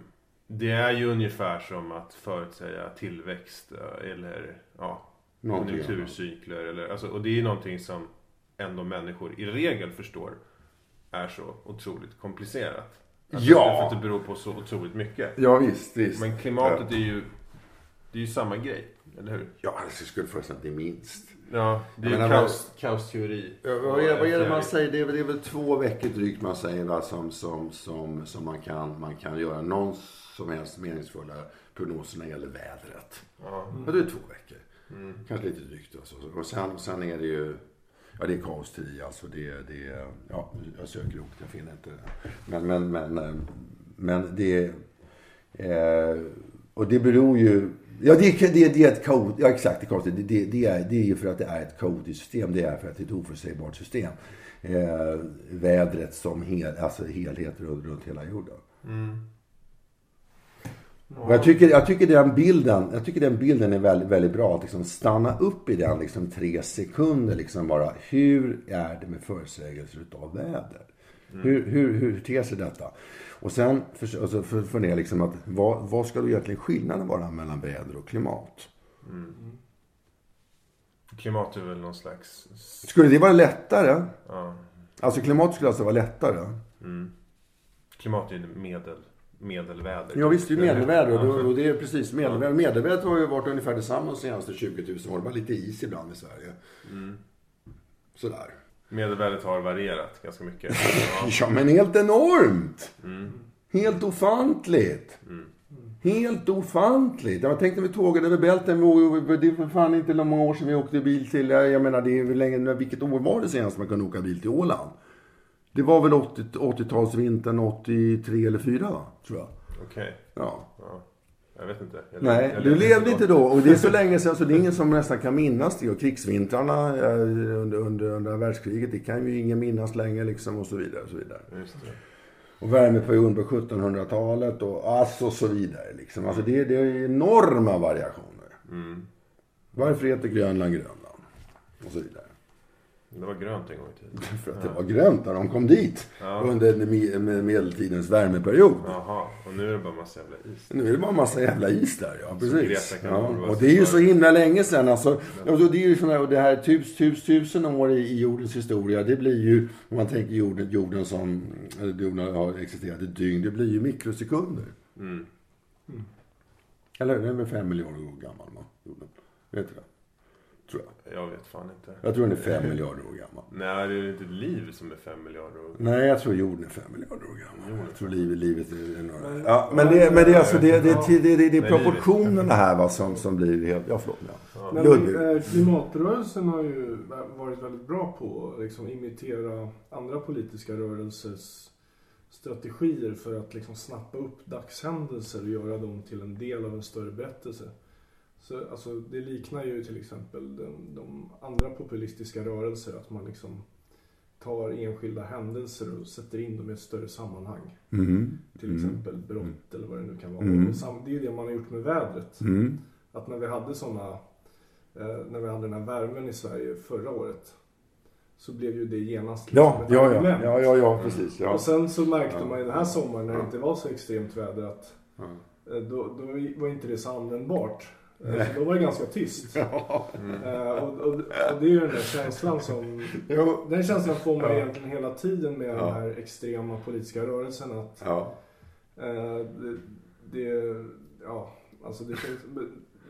det är ju ungefär som att förutsäga tillväxt eh, eller ja, konjunkturcykler. Eller, alltså, och det är ju någonting som ändå människor i regel förstår är så otroligt komplicerat. Alltså, Ja. För att det beror på så otroligt mycket. ja, visst, visst. Men klimatet är ju, det är ju samma grej, eller hur? Ja, jag skulle föreställa att det är minst. Ja, det är Jag ju menar, kaos, kaosteori. Ja, vad, är, det man säger? Det är, väl- det är väl två veckor drygt man säger va, som, som, som, som man, kan, man kan göra någon som helst meningsfulla prognoser när det gäller vädret. Ja. Ja, det är två veckor. Kanske lite drygt. Alltså. Och sen, sen är det ju... Ja, det är kaosteori alltså. Det, det, ja, jag söker upp det, jag finner inte det. Men, men, men, eh, men det... Eh, och det beror ju... Ja, det, det, det är ett kaot, ja, exakt, det, är kaotiskt. det, det, det, är, det är ju för att det är ett kaotiskt system. Det är för att det är ett oförutsägbart system. Eh, vädret som hel, alltså helhet runt, runt hela jorden. Och jag, tycker, jag, tycker den bilden, jag tycker den bilden är väldigt, väldigt bra. Att liksom stanna upp i den liksom tre sekunder. Liksom bara, hur är det med förutsägelser utav väder? Hur, hur, hur ter sig detta? Och sen för, alltså för, fundera liksom att vad, vad ska då egentligen skillnaden vara mellan väder och klimat? Klimat är väl någon slags... Skulle det vara lättare? Ja. Alltså klimat skulle alltså vara lättare? Klimat är ju medel, medelväder. Ja visst, det är ju medelväder och, då, och det är precis medelväder. Medelvädret har ju varit ungefär detsamma de senaste 20 000 åren. Bara lite is ibland i Sverige. Sådär. Medelvärdet har varierat ganska mycket. Ja. Ja, men helt enormt! Helt ofantligt! Helt ofantligt. Jag tänkte vi tågade över bälten. Det är för fan inte många år sedan vi åkte bil till... Jag menar, det är väl länge... Vilket år var det senast man kunde åka bil till Åland? Det var väl 80, 80-talsvintern 83 eller 4 va? Tror jag. Okej. Ja. Ja. Jag vet inte. Jag Nej, jag du levde inte då. Och det är så länge sedan så det är ingen som nästan kan minnas det. Och krigsvintrarna eh, under, under, under världskriget, det kan ju ingen minnas längre liksom och så vidare. Och så vidare. Och värmeperioden på 1700-talet och alltså så vidare. Liksom. Alltså det, det är enorma variationer. Mm. Varför heter Grönland Grönland? Och så vidare. Det var grönt en gång i tiden. För att det var grönt när de kom dit. Ja. Under me- me- medeltidens värmeperiod. Jaha, och nu är det bara massa jävla is. Nu är det bara massa jävla is där, ja. Precis. Ja. Och det är ju så himla länge sedan. Alltså, och så det är ju såna, och det här tus, tus, tusen år i, i jordens historia. Det blir ju, om man tänker jorden, jorden som jorden har existerat ett dygn. Det blir ju mikrosekunder. Mm. Eller den är väl fem miljarder år gammal, va? Jorden. Vet du det? Tror jag. Jag vet fan inte. Jag tror den är fem miljarder år gammal. Nej, det är ju inte liv som är fem miljarder år. Nej, jag tror jorden är fem miljarder år gammal. Jag tror livet, livet är några... Ja, men det, men det är alltså det, det, det, det, det, är proportionerna här va, som, som blir helt... Ja, förlåt. Ja. Men Ludvig. eh, klimatrörelsen har ju varit väldigt bra på att liksom imitera andra politiska rörelsers strategier för att liksom snappa upp dagshändelser och göra dem till en del av en större berättelse. Så, alltså, det liknar ju till exempel den, de andra populistiska rörelser, att man liksom tar enskilda händelser och sätter in dem i ett större sammanhang. Mm. Till Mm. exempel brott eller vad det nu kan vara. Mm. Det är ju det man har gjort med vädret. Mm. Att när vi hade såna, eh, när vi hade den här värmen i Sverige förra året. Så blev ju det genast liksom Ja, ett ja, argument. ja, ja, ja, precis. Ja. Och sen så märkte Ja. man ju den här sommaren när det inte var så extremt väder att eh, då, då var inte det så användbart. Eh. Så då var det ganska tyst. Ja. Eh, och, och, och det är ju den där känslan som... Jo. Den känslan får man Ja. egentligen hela tiden med Ja. den här extrema politiska rörelsen. Att Ja. Eh, det, det, ja, alltså det,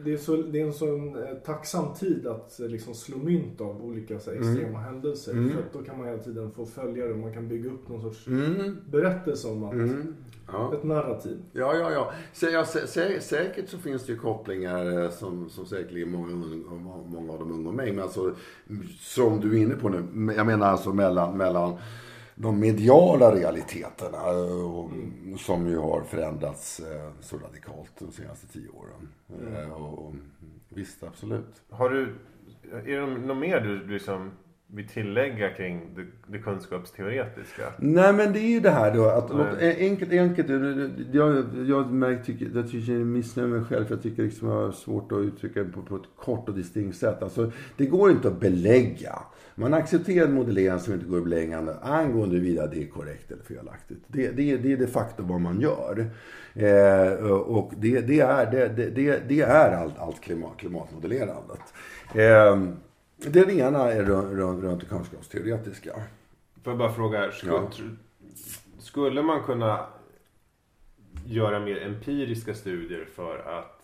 det, är så, det är en sån tacksam tid att liksom slå mynt av olika här, Mm. extrema händelser. Mm. För att då kan man hela tiden få följare och man kan bygga upp någon sorts Mm. berättelse om att, Mm. Ja. ett narrativ. Ja, ja, ja. Så, ja sä, sä, säkert så finns det ju kopplingar eh, som, som säkerligen många, många av de unga och mig. Men alltså, som du är inne på nu. Jag menar alltså mellan, mellan de mediala realiteterna. eh, Och, Som ju har förändrats eh, så radikalt de senaste tio åren. Eh, Och, och, visst, absolut. Har du, är det något mer du liksom vill tillägga kring det, det kunskapsteoretiska? Nej men det är ju det här då att Nej. enkelt, enkelt. Jag, jag märkt, tycker, jag tycker jag missnöjd med mig själv för jag tycker liksom jag har svårt att uttrycka det på, på ett kort och distinkt sätt. Alltså, det går inte att belägga. Man accepterar en modellering som inte går att belägga angående huruvida det är korrekt eller felaktigt. Det, det, det är de facto vad man gör. Eh, och det, det är, det, det, det är allt, allt klimat, klimatmodellerandet. Eh, det ena är runt, runt, runt det kunskapsteoretiska. Får jag bara fråga, skulle, Ja. skulle man kunna göra mer empiriska studier för att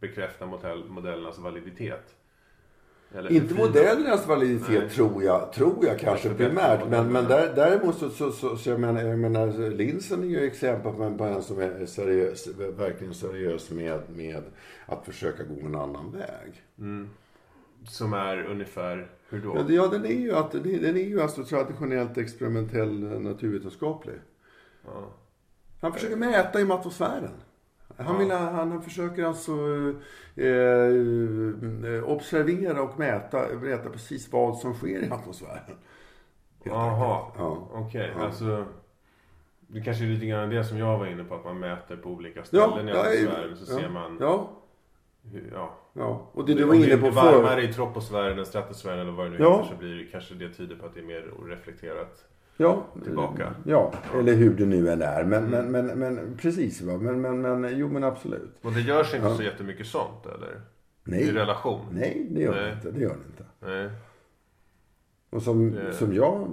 bekräfta modell, modellernas validitet? Eller Inte modellernas validitet Nej. tror jag, tror jag kanske primärt. Men, men där, däremot så, så, så, så jag menar, jag menar, linsen är ju exempel på en, på en som är seriös, verkligen seriös med, med att försöka gå en annan väg. Mm. Som är ungefär, hur då? Ja, den är ju, att, den är ju alltså traditionellt experimentell eh, naturvetenskaplig. Ja. Han försöker mäta i atmosfären. Han, vill, han, han försöker alltså eh, eh, observera och mäta, mäta precis vad som sker i atmosfären. Jaha. Ja. okej. Ja. Alltså, det kanske är lite grann det som jag var inne på, att man mäter på olika Ja, ställen i ja, atmosfären. Så ja, ser man Ja, ja. ja. Och det du Om var inne det på är förr. varmare i troposfären än stratosfären eller vad det nu Ja. heter så blir det, kanske det tyder på att det är mer oreflekterat. Ja, Tillbaka. Ja, eller hur det nu än är. Men, Mm. men, men, men precis. Va? Men, men, men, jo men absolut. Och det görs inte Ja. så jättemycket sånt eller? I Nej, relation? nej det gör det Nej. inte. Det gör det inte. Nej. Och som, Det- som jag...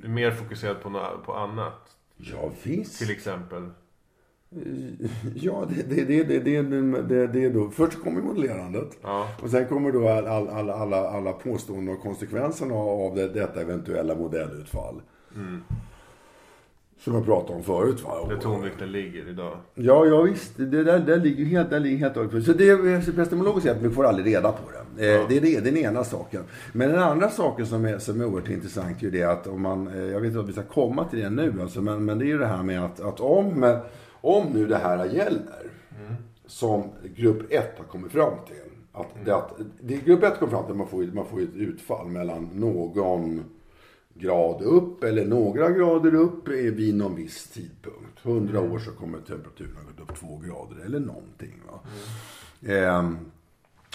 Det är mer fokuserat på, på annat. Ja, visst. Till exempel. Eh, ja, det, det, det, det, det, det, är då. Först kommer modellerandet. Ja. Och sen kommer då all, all, all, alla, alla påståenden och konsekvenserna av det, detta eventuella modellutfall. Mm. Som jag pratade om förut. Va? Där tonvikten ligger idag. Ja, ja visst. Det där, där ligger helt, helt och hållet. Så det är alltså, epistemologiskt sett, vi får aldrig reda på det. Eh, ja. Det är det, den ena saken. Men den andra saken som är, som är oerhört intressant är ju det att om man, eh, jag vet inte om vi ska komma till det nu alltså, men, men det är ju det här med att, att om om nu det här gäller, som grupp 1 har kommit fram till. Att, det, att, det grupp 1 kommer fram till att man får, man får ett utfall mellan någon grad upp eller några grader upp vid någon viss tidpunkt. 100 år så kommer temperaturen ha gått upp två grader eller någonting. Va? Ehm,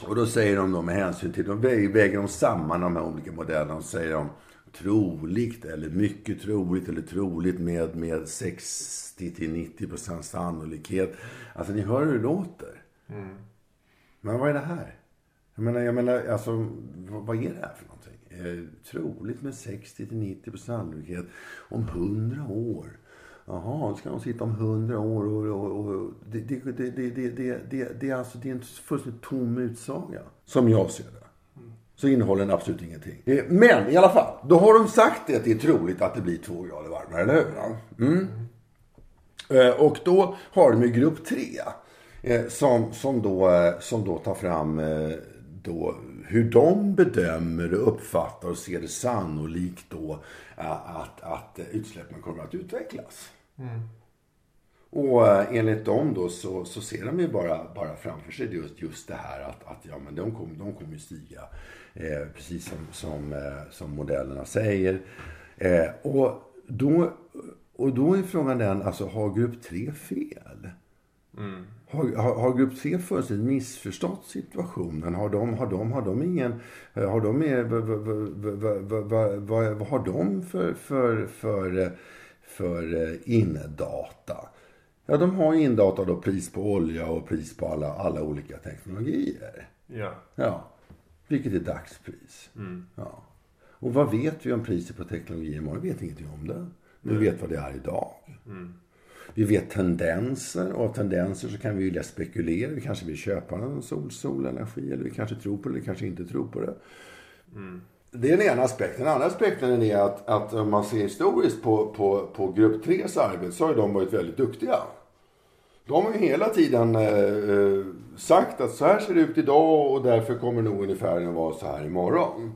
och då säger de då med hänsyn till, de väger, väger de samman de här olika modellerna och säger de troligt eller mycket troligt eller troligt med, med 60 till 90 procents sannolikhet. Alltså ni hör hur det låter. Mm. Men vad är det här? Jag menar, jag menar alltså, vad är det här för någonting? Eh, troligt med 60 till 90 procents sannolikhet om 100 år. Jaha, då ska de sitta om 100 år och... och, och det, det, det, det, det, det, det, är alltså, det är en fullständigt tom utsaga. Som jag ser det mm. så innehåller den absolut ingenting. Eh, men i alla fall, då har de sagt det att det är troligt att det blir två grader varmare, eller hur? Mm. mm. mm. Eh, Och då har de ju grupp 3. Som, som, då, eh, som då tar fram eh, då hur de bedömer och uppfattar och ser det sannolikt då eh, att, att utsläppen kommer att utvecklas. Och eh, enligt dem då så, så ser de ju bara, bara framför sig just, just det här att, att ja, men de kommer de kommer ju stiga. Eh, precis som, som, eh, som modellerna säger. Eh, och, då, och då är frågan den, alltså har grupp 3 fel? Har, har, har grupp 3 fullständigt missförstått situationen? Har de, har de, har de ingen... Har de, vad, vad, har de för, för, för, för eh, indata? Ja, de har indata då pris på olja och pris på alla, alla olika teknologier. Ja. Ja, vilket är dagspris. Ja. Och vad vet vi om priset på teknologi imorgon? Vi vet ingenting om det. Vi vet vad det är idag. Vi vet tendenser och av tendenser så kan vi ju lätt spekulera. Vi kanske vill köpa en sol, solenergi eller vi kanske tror på det eller kanske inte tror på det. Det är den ena aspekten. Den andra aspekten är att, att om man ser historiskt på, på, på grupp 3s arbete så har ju de varit väldigt duktiga. De har ju hela tiden eh, eh, sagt att så här ser det ut idag och därför kommer nog ungefär att vara så här imorgon.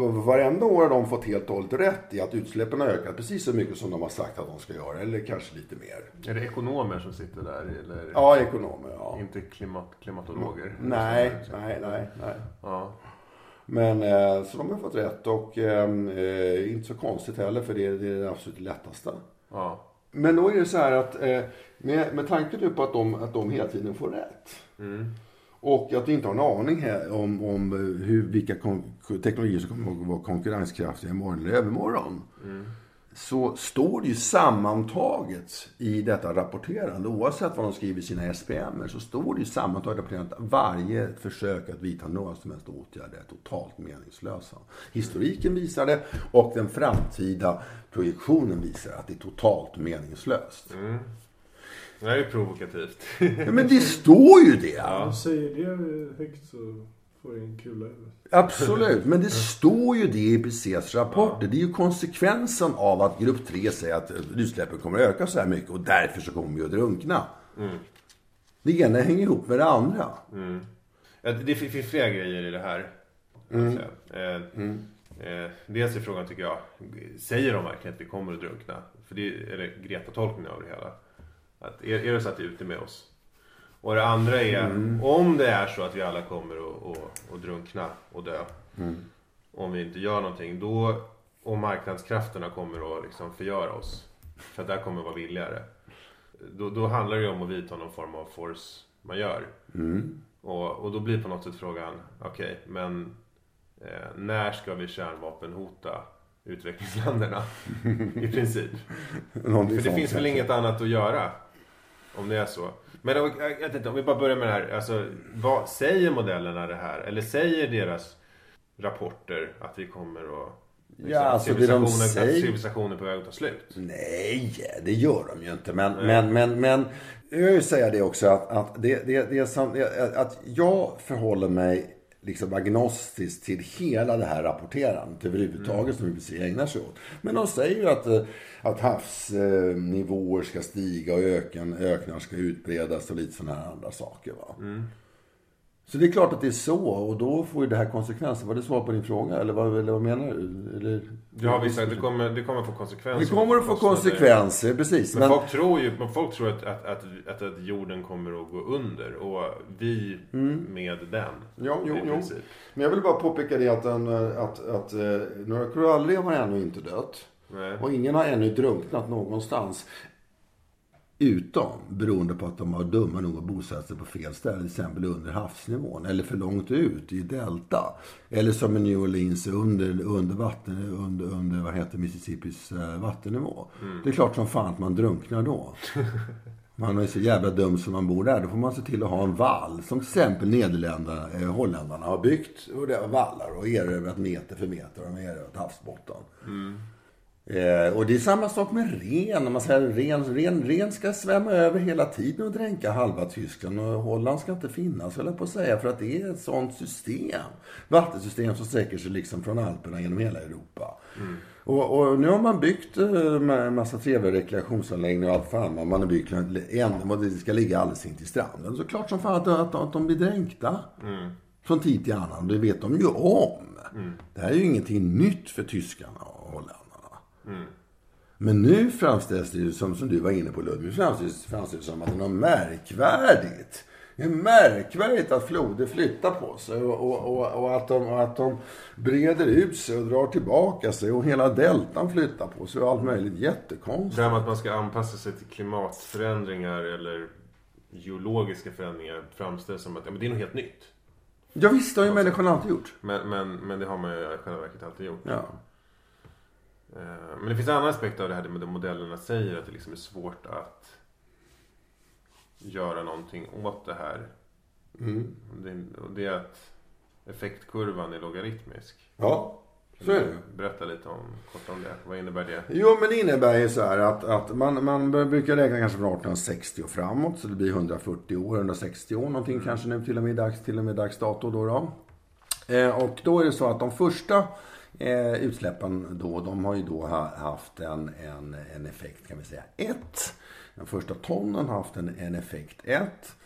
För varenda år har de fått helt och hållet rätt i att utsläppen har ökat precis så mycket som de har sagt att de ska göra, eller kanske lite mer. Är det ekonomer som sitter där? Eller Ja, ekonomer, ja. inte klimat, klimatologer? Nej, nej, nej, nej. Ja. Men eh, så de har fått rätt och ehm, eh, inte så konstigt heller för det är det, är det absolut lättaste. Ja. Men då är det så här att eh, med, med tanke på att de, att de hela tiden får rätt. Och att vi inte har en aning här om, om eh, hur, vilka teknologier som kommer att vara konkurrenskraftiga imorgon eller övermorgon. Så står det ju sammantaget i detta rapporterande, oavsett vad de skriver i sina SPM, så står det ju sammantaget att varje försök att vidta några som helst åtgärder är totalt meningslösa. Historiken visar det och den framtida projektionen visar att det är totalt meningslöst. Det här är ju provokativt. Ja, men det står ju det! Du säger det högt så får du en kula. Absolut, men det står ju det i IPCCs rapporter. Det är ju konsekvensen av att grupp 3 säger att utsläppen kommer att öka så här mycket och därför så kommer vi att drunkna. Det ena hänger ihop med det andra. Ja, det fin- finns flera grejer i det här. jag säga. Eh, eh, dels är frågan, tycker jag, säger de verkligen att vi kommer att drunkna? För det är Greta-tolkningen av det hela. Att är, är det så att det är ute med oss? Och det andra är, om det är så att vi alla kommer att, att, att drunkna och dö. Om vi inte gör någonting, då, och marknadskrafterna kommer att liksom förgöra oss. För att det här kommer att vara billigare. Då, då handlar det ju om att vidta någon form av force man gör. Och, och då blir på något sätt frågan, okej, men eh, när ska vi kärnvapenhota utvecklingsländerna? I princip. För det finns väl inget annat att göra? Om det är så. Men då, jag vet inte, om vi bara börjar med det här. Alltså, vad säger modellerna det här? Eller säger deras rapporter att vi kommer att... liksom, Ja, alltså det de civilisationen- säger- Att civilisationen är på väg att ta slut. Nej, det gör de ju inte. Men, men, men, men jag vill säga det också att, att, det, det, det är som, att jag förhåller mig liksom agnostiskt till hela det här rapporterandet överhuvudtaget som BBC ägnar sig åt. Men de säger ju att, eh, att havsnivåer ska stiga och öken, öknar ska utbredas och lite sådana här andra saker. Va? Mm. Så det är klart att det är så och då får ju det här konsekvenser. Var det svar på din fråga eller vad, eller vad menar du? Eller? Ja, visst. Det kommer, det kommer få konsekvenser. Det kommer att få konsekvenser, precis. Men, folk tror ju men folk tror att, att, att, att, att jorden kommer att gå under och vi med den. Ja, jo, jo. Men jag vill bara påpeka det att, den, att, att eh, några korallrev har ännu inte dött. Nej. Och ingen har ännu drunknat någonstans. Utom beroende på att de var dumma nog att bosätta sig på fel ställe. Till exempel under havsnivån. Eller för långt ut i delta. Eller som i New Orleans under, under, vatten, under, under vad heter Mississippis eh, vattennivå. Det är klart som fan att man drunknar då. Man är så jävla dum som man bor där. Då får man se till att ha en vall. Som till exempel Nederländerna, eh, holländarna har byggt. Och det vallar och erövrat meter för meter. De har erövrat havsbotten. Eh, och det är samma sak med ren. Man säger ren, ren, ren ska svämma över hela tiden och dränka halva Tyskland. Och Holland ska inte finnas, höll jag på att säga. För att det är ett sånt system. Vattensystem som sträcker sig liksom från Alperna genom hela Europa. Och, och nu har man byggt eh, en massa trevliga rekreationsanläggningar och allt fan. Man har byggt en, och det ska ligga alldeles in till stranden. Så klart som fan att, att, att de blir dränkta. Från tid till annan. Det vet de ju om. Det här är ju ingenting nytt för tyskarna och Men nu framställs det ju som, som du var inne på Ludvig, framställs, framställs det som att det är något märkvärdigt. Det är märkvärdigt att floder flyttar på sig och, och, och, och att, de, och att de breder ut sig och drar tillbaka sig och hela deltan flyttar på sig och allt möjligt jättekonstigt. Det här med att man ska anpassa sig till klimatförändringar eller geologiska förändringar framställs som att ja, men det är något helt nytt. Ja visst, det har ju människan alltid gjort. Men, men, men det har man ju i själva verket alltid gjort. Ja. Eh, Men det finns en annan aspekt av det här med modellerna säger. Att det liksom är svårt att göra någonting åt det här. Mm. Det, och det är att effektkurvan är logaritmisk. Ja, så är det. Berätta lite om, kort om det. Vad innebär det? Jo, men det innebär ju så här att, att man, man brukar räkna kanske från 1860 och framåt. Så det blir 140 år, 160 år någonting kanske nu till och med dags, till och med dags dato då. då. Eh, och då är det så att de första eh, utsläppen då, de har ju då ha, haft en, en, en effekt kan vi säga 1. Den första tonnen har haft en, en effekt 1.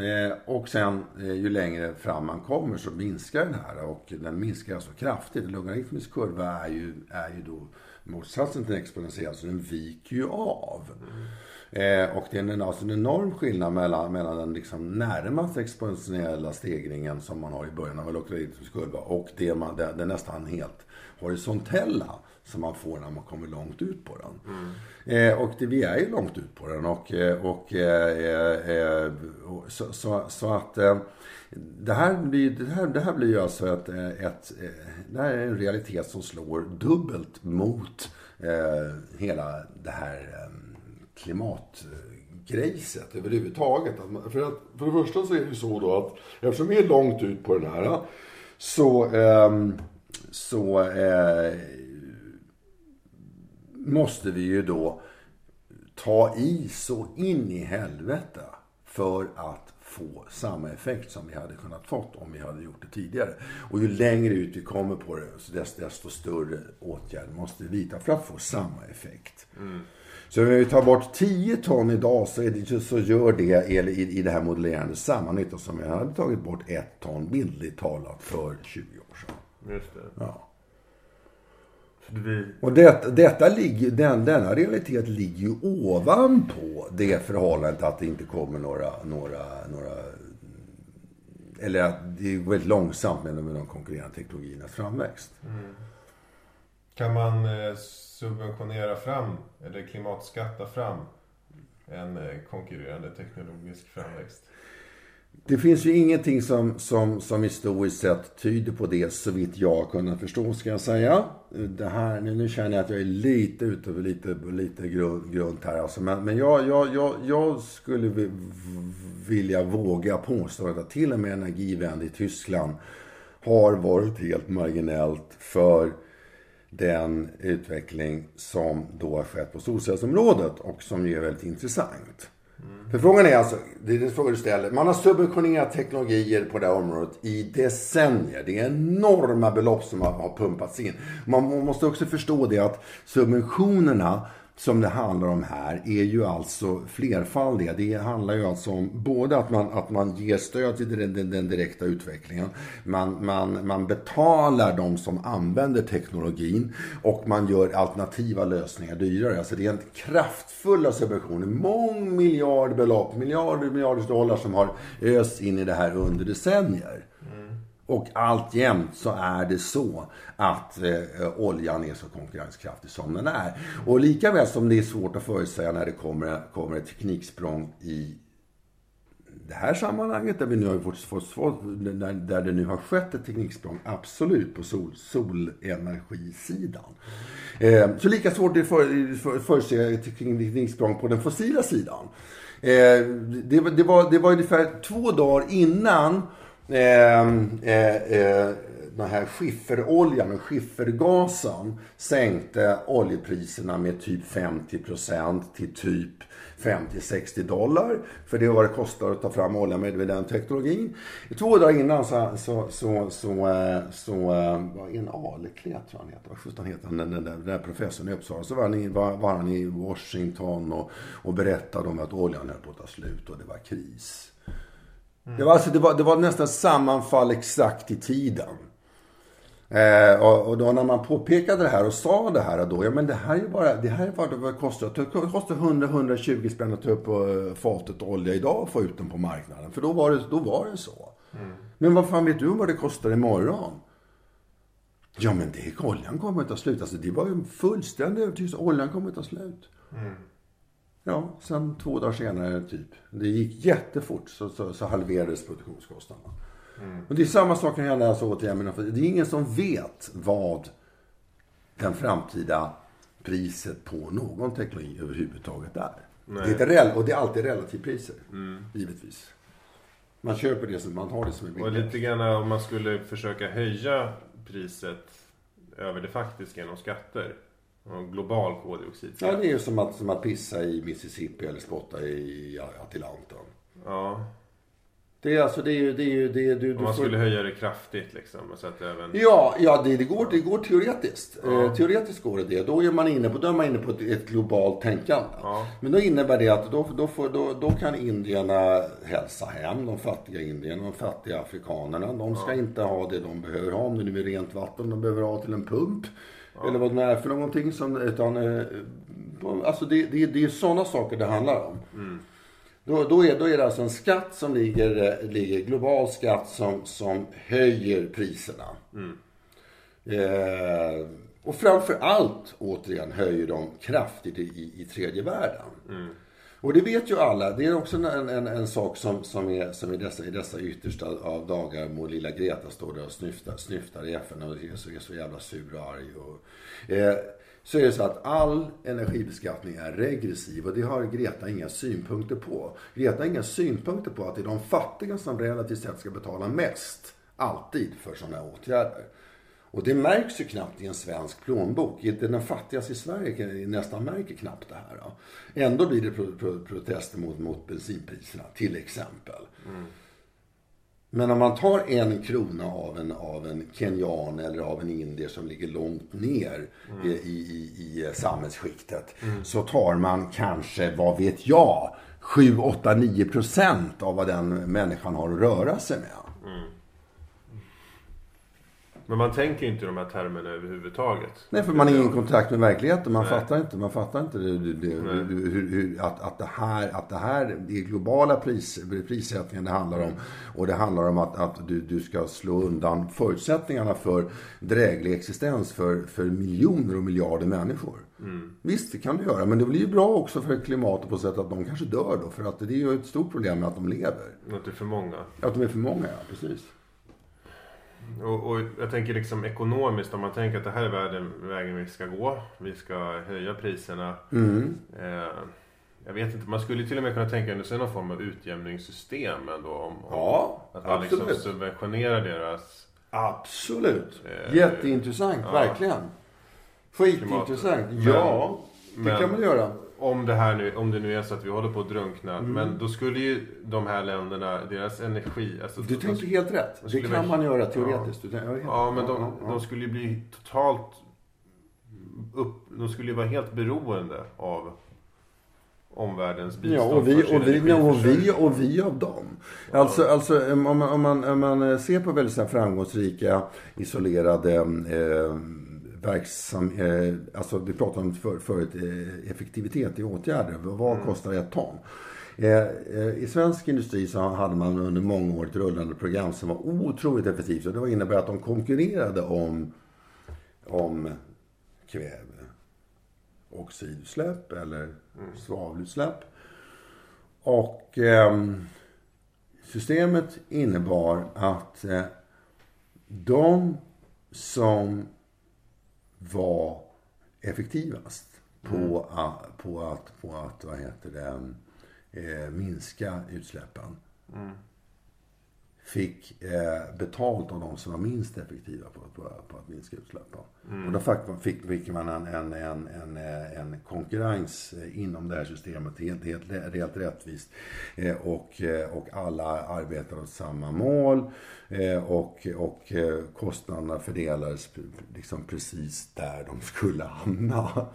Eh, och sen eh, ju längre fram man kommer så minskar den här och den minskar alltså kraftigt. En logaritmisk kurva är ju, är ju då motsatsen till en exponentiell så den viker ju av. Eh, och det är en, alltså en enorm skillnad mellan, mellan den liksom närmast exponentiella stegringen som man har i början av en logaritmisk kurva och det man, det, det nästan helt horisontella som man får när man kommer långt ut på den. Eh, och det, vi är ju långt ut på den. Och, eh, och, eh, eh, och så, så, så att eh, det, här blir, det, här, det här blir ju alltså ett, eh, ett, eh, det här är en realitet som slår dubbelt mot eh, hela det här eh, klimatgrejset överhuvudtaget. För, att, för det första så är det ju så då att eftersom vi är långt ut på den här så, ehm, så eh, måste vi ju då ta i så in i helvete för att få samma effekt som vi hade kunnat fått om vi hade gjort det tidigare. Och ju längre ut vi kommer på det, desto, desto större åtgärder måste vi vidta för att få samma effekt. Mm. Så om vi tar bort 10 ton idag så, är det, så gör det i, i det här modellerandet samma nytta som vi hade tagit bort ett ton bildligt talat för 20 år sedan. Just det. Ja. Och det, detta ligger, den, denna realitet ligger ju ovanpå det förhållandet att det inte kommer några, några, några eller att det är väldigt långsamt med, de konkurrerande teknologiernas framväxt kan man eh, subventionera fram eller klimatskatta fram en eh, konkurrerande teknologisk framväxt? Det finns ju ingenting som, som, som historiskt sett tyder på det så vitt jag har kunnat förstå ska jag säga. Det här, nu, nu känner jag att jag är lite ute på lite, lite grund, här. Alltså, men men jag, jag, jag, jag skulle vilja våga påstå att till och med energivänd i Tyskland har varit helt marginellt för den utveckling som då har skett på solcellsområdet och som ju är väldigt intressant. För frågan är alltså, det är den fråga du ställer. Man har subventionerat teknologier på det här området i decennier. Det är enorma belopp som har, har pumpats in. Man måste också förstå det att subventionerna som det handlar om här är ju alltså flerfaldiga. Det handlar ju alltså om både att man, att man ger stöd till den, den, den direkta utvecklingen. Man, man, man betalar de som använder teknologin och man gör alternativa lösningar dyrare. Alltså det är en kraftfulla subventioner. Mångmiljardbelopp, miljarder, miljarders dollar som har östs in i det här under decennier. Och alltjämt så är det så att eh, oljan är så konkurrenskraftig som den är. Och lika väl som det är svårt att förutsäga när det kommer, kommer ett tekniksprång i det här sammanhanget där vi nu har fått, fått, fått där, där det nu har skett ett tekniksprång, absolut på sol, solenergisidan. Eh, så lika svårt är det för, för, förutse ett tekniksprång på den fossila sidan. Eh, det, det, var, det var ungefär två dagar innan Ehm, eh, eh, den här skifferoljan och skiffergasen sänkte oljepriserna med typ 50% till typ 50-60 dollar. För det är vad det kostar att ta fram olja med den teknologin. Två dagar innan så, så, så, så, eh, så eh, var en Aleklet tror han heter. Vad sjutton heter han? Den, den, den där professorn i Uppsala. Så var han i, var, var han i Washington och, och berättade om att oljan höll på att ta slut och det var kris. Mm. Det, var alltså, det, var, det var nästan sammanfall exakt i tiden. Eh, och, och, då när man påpekade det här och sa det här då, ja men det här är bara, det här är vad det kostar. Det kostar 100-120 spänn att ta upp uh, fatet olja idag och få ut den på marknaden. För då var det, då var det så. Mm. Men vad fan vet du vad det kostar imorgon? Ja men det, oljan kommer att ta slut. Alltså det var ju fullständig övertygelse. Oljan kommer att ta slut. Mm. Ja, sen två dagar senare typ. Det gick jättefort så, så, så halverades produktionskostnaderna. Mm. Och det är samma sak kan hända alltså återigen. Det är ingen som vet vad den framtida priset på någon teknologi överhuvudtaget är. Nej. Det är ett, och det är alltid relativpriser, mm. givetvis. Man köper det som man har det som är billigt. Och lite grann om man skulle försöka höja priset över det faktiska genom skatter. Global koldioxidskatt. Ja, det är ju som att, som att pissa i Mississippi eller spotta i Atlanten. Ja. Det är alltså, det är ju, det är ju, det är, du, Om man får... skulle höja det kraftigt liksom. Så att även... Ja, ja det, det, går, det går teoretiskt. Ja. Eh, teoretiskt går det det. Då är man inne på, då är man inne på ett, ett globalt tänkande. Ja. Men då innebär det att då, då, får, då, då kan indierna hälsa hem, de fattiga indierna, de fattiga afrikanerna. De ska ja. inte ha det de behöver ha, om det nu är rent vatten de behöver ha till en pump. Eller vad det är för någonting. Som, utan, eh, alltså det, det, det är sådana saker det handlar om. Mm. Då, då, är, då är det alltså en skatt som ligger, eh, ligger global skatt som, som höjer priserna. Mm. Eh, och framför allt, återigen, höjer de kraftigt i, i tredje världen. Mm. Och det vet ju alla. Det är också en, en, en sak som, som, är, som i, dessa, i dessa yttersta av dagar mot lilla Greta står där och snyftar, snyftar i FN och är så, är så jävla sur och arg. Och, eh, så är det så att all energibeskattning är regressiv och det har Greta inga synpunkter på. Greta har inga synpunkter på att det är de fattiga som relativt sett ska betala mest. Alltid för sådana åtgärder. Och det märks ju knappt i en svensk plånbok. Den fattigaste i Sverige nästan märker knappt det här. Då. Ändå blir det pro pro protester mot, mot bensinpriserna, till exempel. Mm. Men om man tar en krona av en, av en kenyan eller av en indier som ligger långt ner mm. i, i, i samhällsskiktet. Mm. Så tar man kanske, vad vet jag, 7, 8, 9 procent av vad den människan har att röra sig med. Men man tänker inte i de här termerna överhuvudtaget. Nej, för man har ingen kontakt med verkligheten. Man Nej. fattar inte, man fattar inte det, det, hur, hur, att, att, det här, att det här det är globala pris, prissättningen det handlar om. Och det handlar om att, att du, du ska slå undan förutsättningarna för dräglig existens för, för miljoner och miljarder människor. Mm. Visst, det kan du göra. Men det blir ju bra också för klimatet på sätt att de kanske dör då. För att det är ju ett stort problem med att de lever. Att det är för många. Att de är för många, ja. Precis. Och, och, jag tänker liksom ekonomiskt om man tänker att det här är världen, vägen vi ska gå. Vi ska höja priserna. Mm. Eh, jag vet inte, man skulle till och med kunna tänka sig någon form av utjämningssystem ändå. Om, ja, att man liksom subventionerar deras... Absolut. Eh, Jätteintressant, ja. verkligen. Skitintressant. Ja, det men, kan man göra. Om det här nu, om det nu är så att vi håller på att drunkna. Mm. Men då skulle ju de här länderna, deras energi... Alltså, Du de- tänker helt rätt. Det kan man göra teoretiskt. Tänker- Ja, men de, ja, ja. de skulle ju bli totalt upp, De skulle ju vara helt beroende av omvärldens bistånd Ja, och vi, och, vi, ja, och, vi, och vi av dem. Alltså, alltså om, man, om, man, om man ser på väldigt framgångsrika, isolerade eh, verksam, eh, alltså vi pratar om för, förut eh, effektivitet i åtgärder. Vad kostar ett ton? Eh, eh, I svensk industri så hade man under många år ett rullande program som var otroligt effektivt. Och det innebär att de konkurrerade om, om kväve oxidutsläpp eller svavelutsläpp. Och ehm, systemet innebar att eh, de som var effektivast på, att, på att, på att vad heter det, eh, minska utsläppen fick eh, betalt av de som var minst effektiva på, på, på att minska utsläppen. Och då fick, fick, man en, en, en, en, eh, en konkurrens eh, inom det här systemet, helt, helt, helt rättvist. Eh, och, och alla arbetar åt samma mål. Eh, och och kostnaderna fördelades liksom precis där de skulle hamna.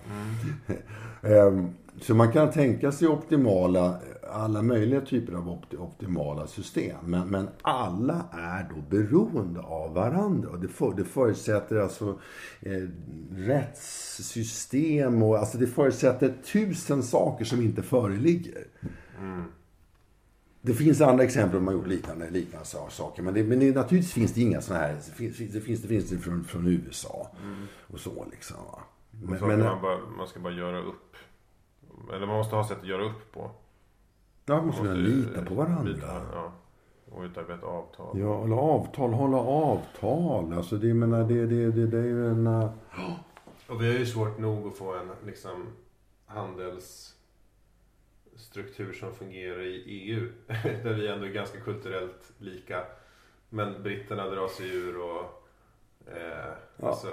Ehm, Så man kan tänka sig optimala, alla möjliga typer av opti- optimala system. Men, men alla är då beroende av varandra. Och det, för, det förutsätter alltså eh, rättssystem och alltså det förutsätter tusen saker som inte föreligger. Det finns andra exempel där man gjort liknande, liknande sa- saker. Men, det, men det, naturligtvis finns det inga sådana här. Det finns det, finns, det, finns från, från USA. Och så liksom. Men, så man, bara, man ska bara göra upp. Eller man måste ha sätt att göra upp på. Ja, man måste kunna ju lita på varandra. lita, ja. Och utarbeta avtal. Ja, eller avtal, hålla avtal. Alltså det, menar, det, det, det, det är ju en... äh, Och vi har ju svårt nog att få en liksom handelsstruktur som fungerar i EU. Där vi ändå är ganska kulturellt lika. Men britterna drar sig ur och eh, Ja. alltså,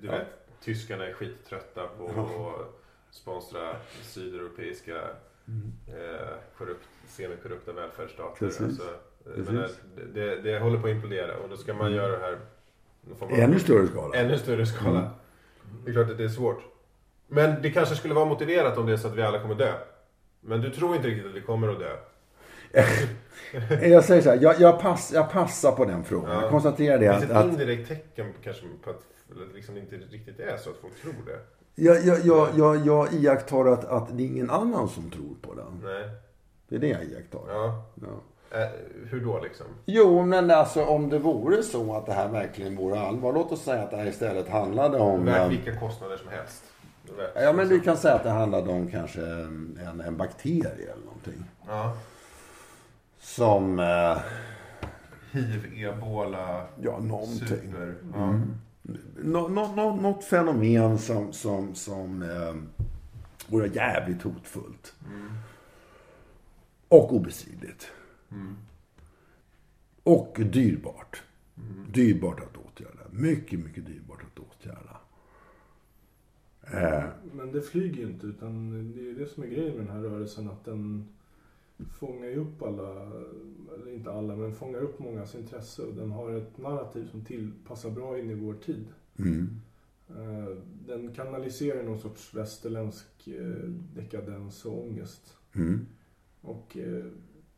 du Ja. vet, tyskarna är skittrötta på att sponsra sydeuropeiska eh, korrupt, semikorrupta välfärdsstater. Alltså, Precis. menar, det, det, håller på att implodera och då ska man göra det här av- Ännu större skala. Ännu större skala. Mm. Det är klart att det är svårt. Men det kanske skulle vara motiverat om det är så att vi alla kommer dö. Men du tror inte riktigt att vi kommer att dö. Jag säger så här, jag, jag, pass, jag passar på den frågan. Ja. Jag konstaterar Det det finns att, ett indirekt tecken kanske på att det liksom inte riktigt är så att folk tror det. Jag, jag, jag, jag, jag iakttar att, att det är ingen annan som tror på den. Nej. Det är det jag iakttar. Ja. Ja. Eh, hur då liksom? Jo, men alltså om det vore så att det här verkligen vore allvar. Låt oss säga att det här istället handlade om... Värt vilka kostnader som helst. Värt, Ja, men vi liksom. kan säga att det handlade om kanske en, en bakterie eller någonting. Ja. Som... Eh, Hiv, ebola, ja, någonting. super. Ja. Nå, nå, nå, något fenomen som, som, som eh, vore jävligt hotfullt. Och obestridligt. Och dyrbart. Dyrbart att åtgärda. Mycket, mycket dyrbart att åtgärda. Eh, Men det flyger ju inte utan det är ju det som är grejen med den här rörelsen att den fångar ju upp alla, eller inte alla, men fångar upp mångas intresse och den har ett narrativ som tillpassar bra in i vår tid. mm, Eh, Den kanaliserar någon sorts västerländsk eh, dekadens och ångest. mm, Och eh,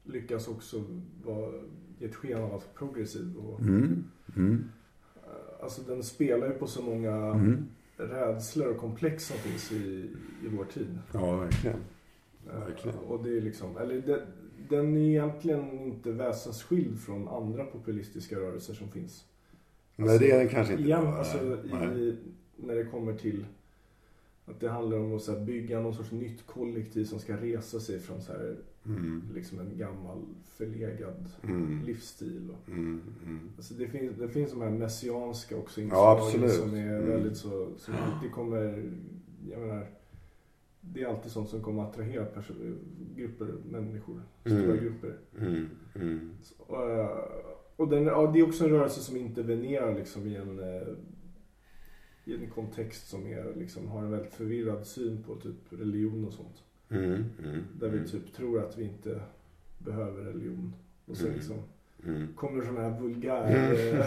lyckas också vara, ge ett sken av att progressiv. Och, mm, mm, alltså den spelar ju på så många mm. rädslor och komplex som finns i, i vår tid. Ja, verkligen. Verkligen. Och det är liksom, eller det, den är egentligen inte väsensskild från andra populistiska rörelser som finns. Nej, det är den kanske inte. Igen, bara. alltså, i, när det kommer till att det handlar om att så här, bygga någon sorts nytt kollektiv som ska resa sig från så här, Mm, liksom en gammal förlegad mm, livsstil. Och, mm, mm. alltså det, finns, det finns de här messianska också Ja, inslagen absolut. som är Mm. väldigt så, som alltid kommer, jag menar, det är alltid sånt som kommer att attrahera grupper, människor, stora Mm. grupper. Mm, mm. Och, eh, och den, ja, det är också en rörelse som intervenerar liksom i en, eh, i en kontext som är, liksom, har en väldigt förvirrad syn på typ religion och sånt. Mm, mm, Där vi typ tror att vi inte behöver religion. Och så Mm. liksom mm. kommer sådana här vulgär, eh,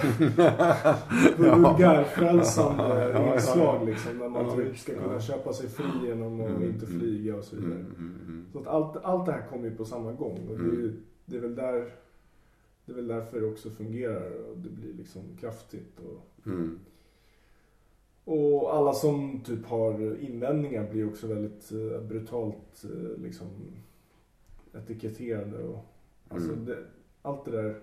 vulgärfrälsande Ja, inslag liksom. Där man typ ska kunna köpa sig fri genom att Mm, inte mm. flyga och så vidare. Mm, mm, mm. Så att allt, allt det här kommer ju på samma gång. Och det, är, Mm. det, är väl där, det är väl därför det också fungerar och det blir liksom kraftigt. Och, Mm. och alla som typ har invändningar blir också väldigt eh, brutalt eh, liksom etiketterade. Och, alltså Mm. det, allt det där.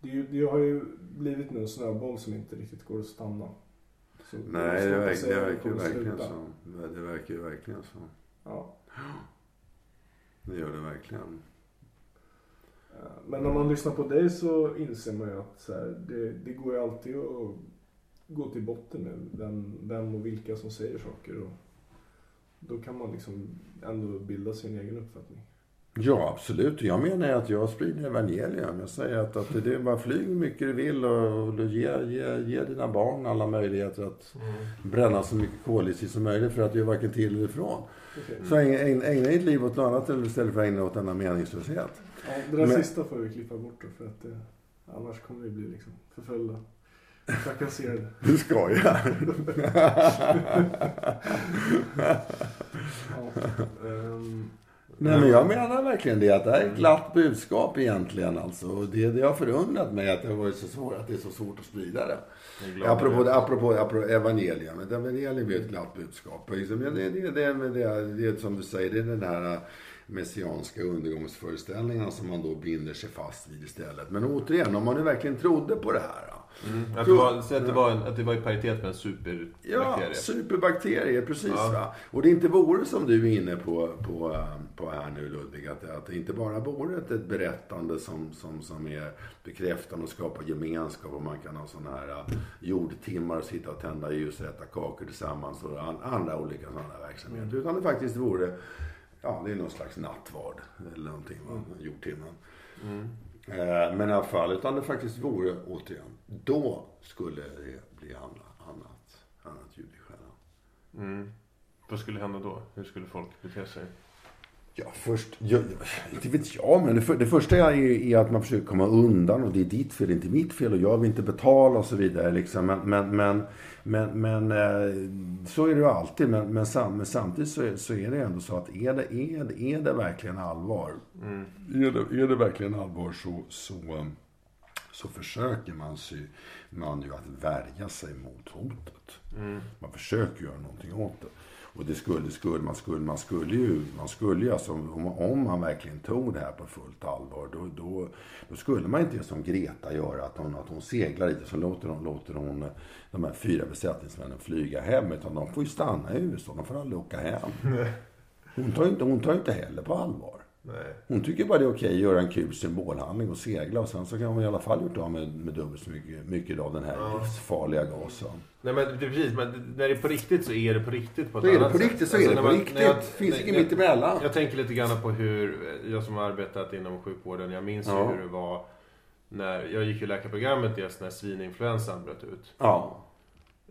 Det, det har ju blivit nu en snöboll som inte riktigt går att stanna. Så Nej, det, säga det verkar ju verkligen så. Det- verkar ju verkligen så. Ja. Det gör det verkligen. Eh, Men när man lyssnar på dig så inser man ju att här, det, det går ju alltid att gå till botten med vem, vem och vilka som säger saker. Och då kan man liksom ändå bilda sin egen uppfattning. Ja, absolut. Jag menar att jag sprider evangelium. Jag säger att, att det är bara flyg hur mycket du vill och, och ge, ge, ge dina barn alla möjligheter att bränna så mycket koldioxid som möjligt för att du är varken till eller ifrån. Okej. Så ägna, ägna, ägna ditt liv åt något annat istället för att ägna åt denna meningslöshet. Ja, det där Men- sista får vi klippa bort då, för att det, annars kommer vi bli liksom förföljda. Trakasserade. Du skojar. Ja, ehm, Nej men jag menar verkligen det. Att det här är ett glatt budskap egentligen alltså. Och det, det har förundrat mig att det har varit så svårt, att det är så svårt att sprida det. Glad Apropå, över apropå, apropå evangelium. Ett evangelium är ett glatt budskap. Liksom, det, det, det, det, det, det som du säger, det är den här messianska undergångsföreställningen som man då binder sig fast vid istället. Men återigen, om man nu verkligen trodde på det här. Mm. Att, det var, så att, det var, en- att det var i paritet med en Ja, superbakterie. precis Ja. va. Och det inte vore som du är inne på, på, eh, på här nu Ludvig, att, att det inte bara vore ett, ett berättande som, som, som är bekräftande och skapar gemenskap och man kan ha sådana här eh, jordtimmar och sitta och tända ljus och äta kakor tillsammans och an, andra olika sådana verksamheter. Utan det faktiskt vore, ja det är någon slags nattvard eller någonting, va? jordtimmen. Mm. Eh, Men i alla fall, utan det faktiskt vore, återigen, då skulle det bli annat, annat, annat ljud i skällan. Mm. Vad skulle hända då? Hur skulle folk bete sig? Ja, först, jag, inte vet jag, men det, för, det första är, är att man försöker komma undan och det är ditt fel, inte mitt fel och jag vill inte betala och så vidare. Liksom. Men, men, men, men, men eh, så är det ju alltid. Men, men, sam, men samtidigt så är, så är det ändå så att är det, är, det- är det verkligen allvar Mm. Är det, är det verkligen allvar så, så, um, så försöker man, sy, man ju att värja sig mot hotet. Mm. Man försöker göra någonting åt det. Och det skulle, skulle, man, skulle, man skulle ju, man skulle ju alltså, om, om man verkligen tog det här på fullt allvar, då, då, då skulle man inte som Greta göra, att hon, att hon seglar och så låter hon, låter hon eh, de här fyra besättningsmännen flyga hem, utan de får ju stanna i USA, de får aldrig åka hem. Hon tar ju inte, hon tar ju inte heller på allvar. Nej. Hon tycker bara det är okej att göra en kul symbolhandling och segla och sen så kan hon i alla fall gjort av med, med dubbelt så mycket, mycket av den här Ja. livsfarliga gasen. Nej men det- precis, men när det är på riktigt så är det på riktigt på ett Då är det annat på sätt. riktigt så är Alltså, det när på man- riktigt. jag- Finns inget när- mittemellan. Jag tänker lite grann på hur, jag som har arbetat inom sjukvården, jag minns Ja. hur det var när, jag gick ju läkarprogrammet dels när svininfluensan bröt ut. Ja.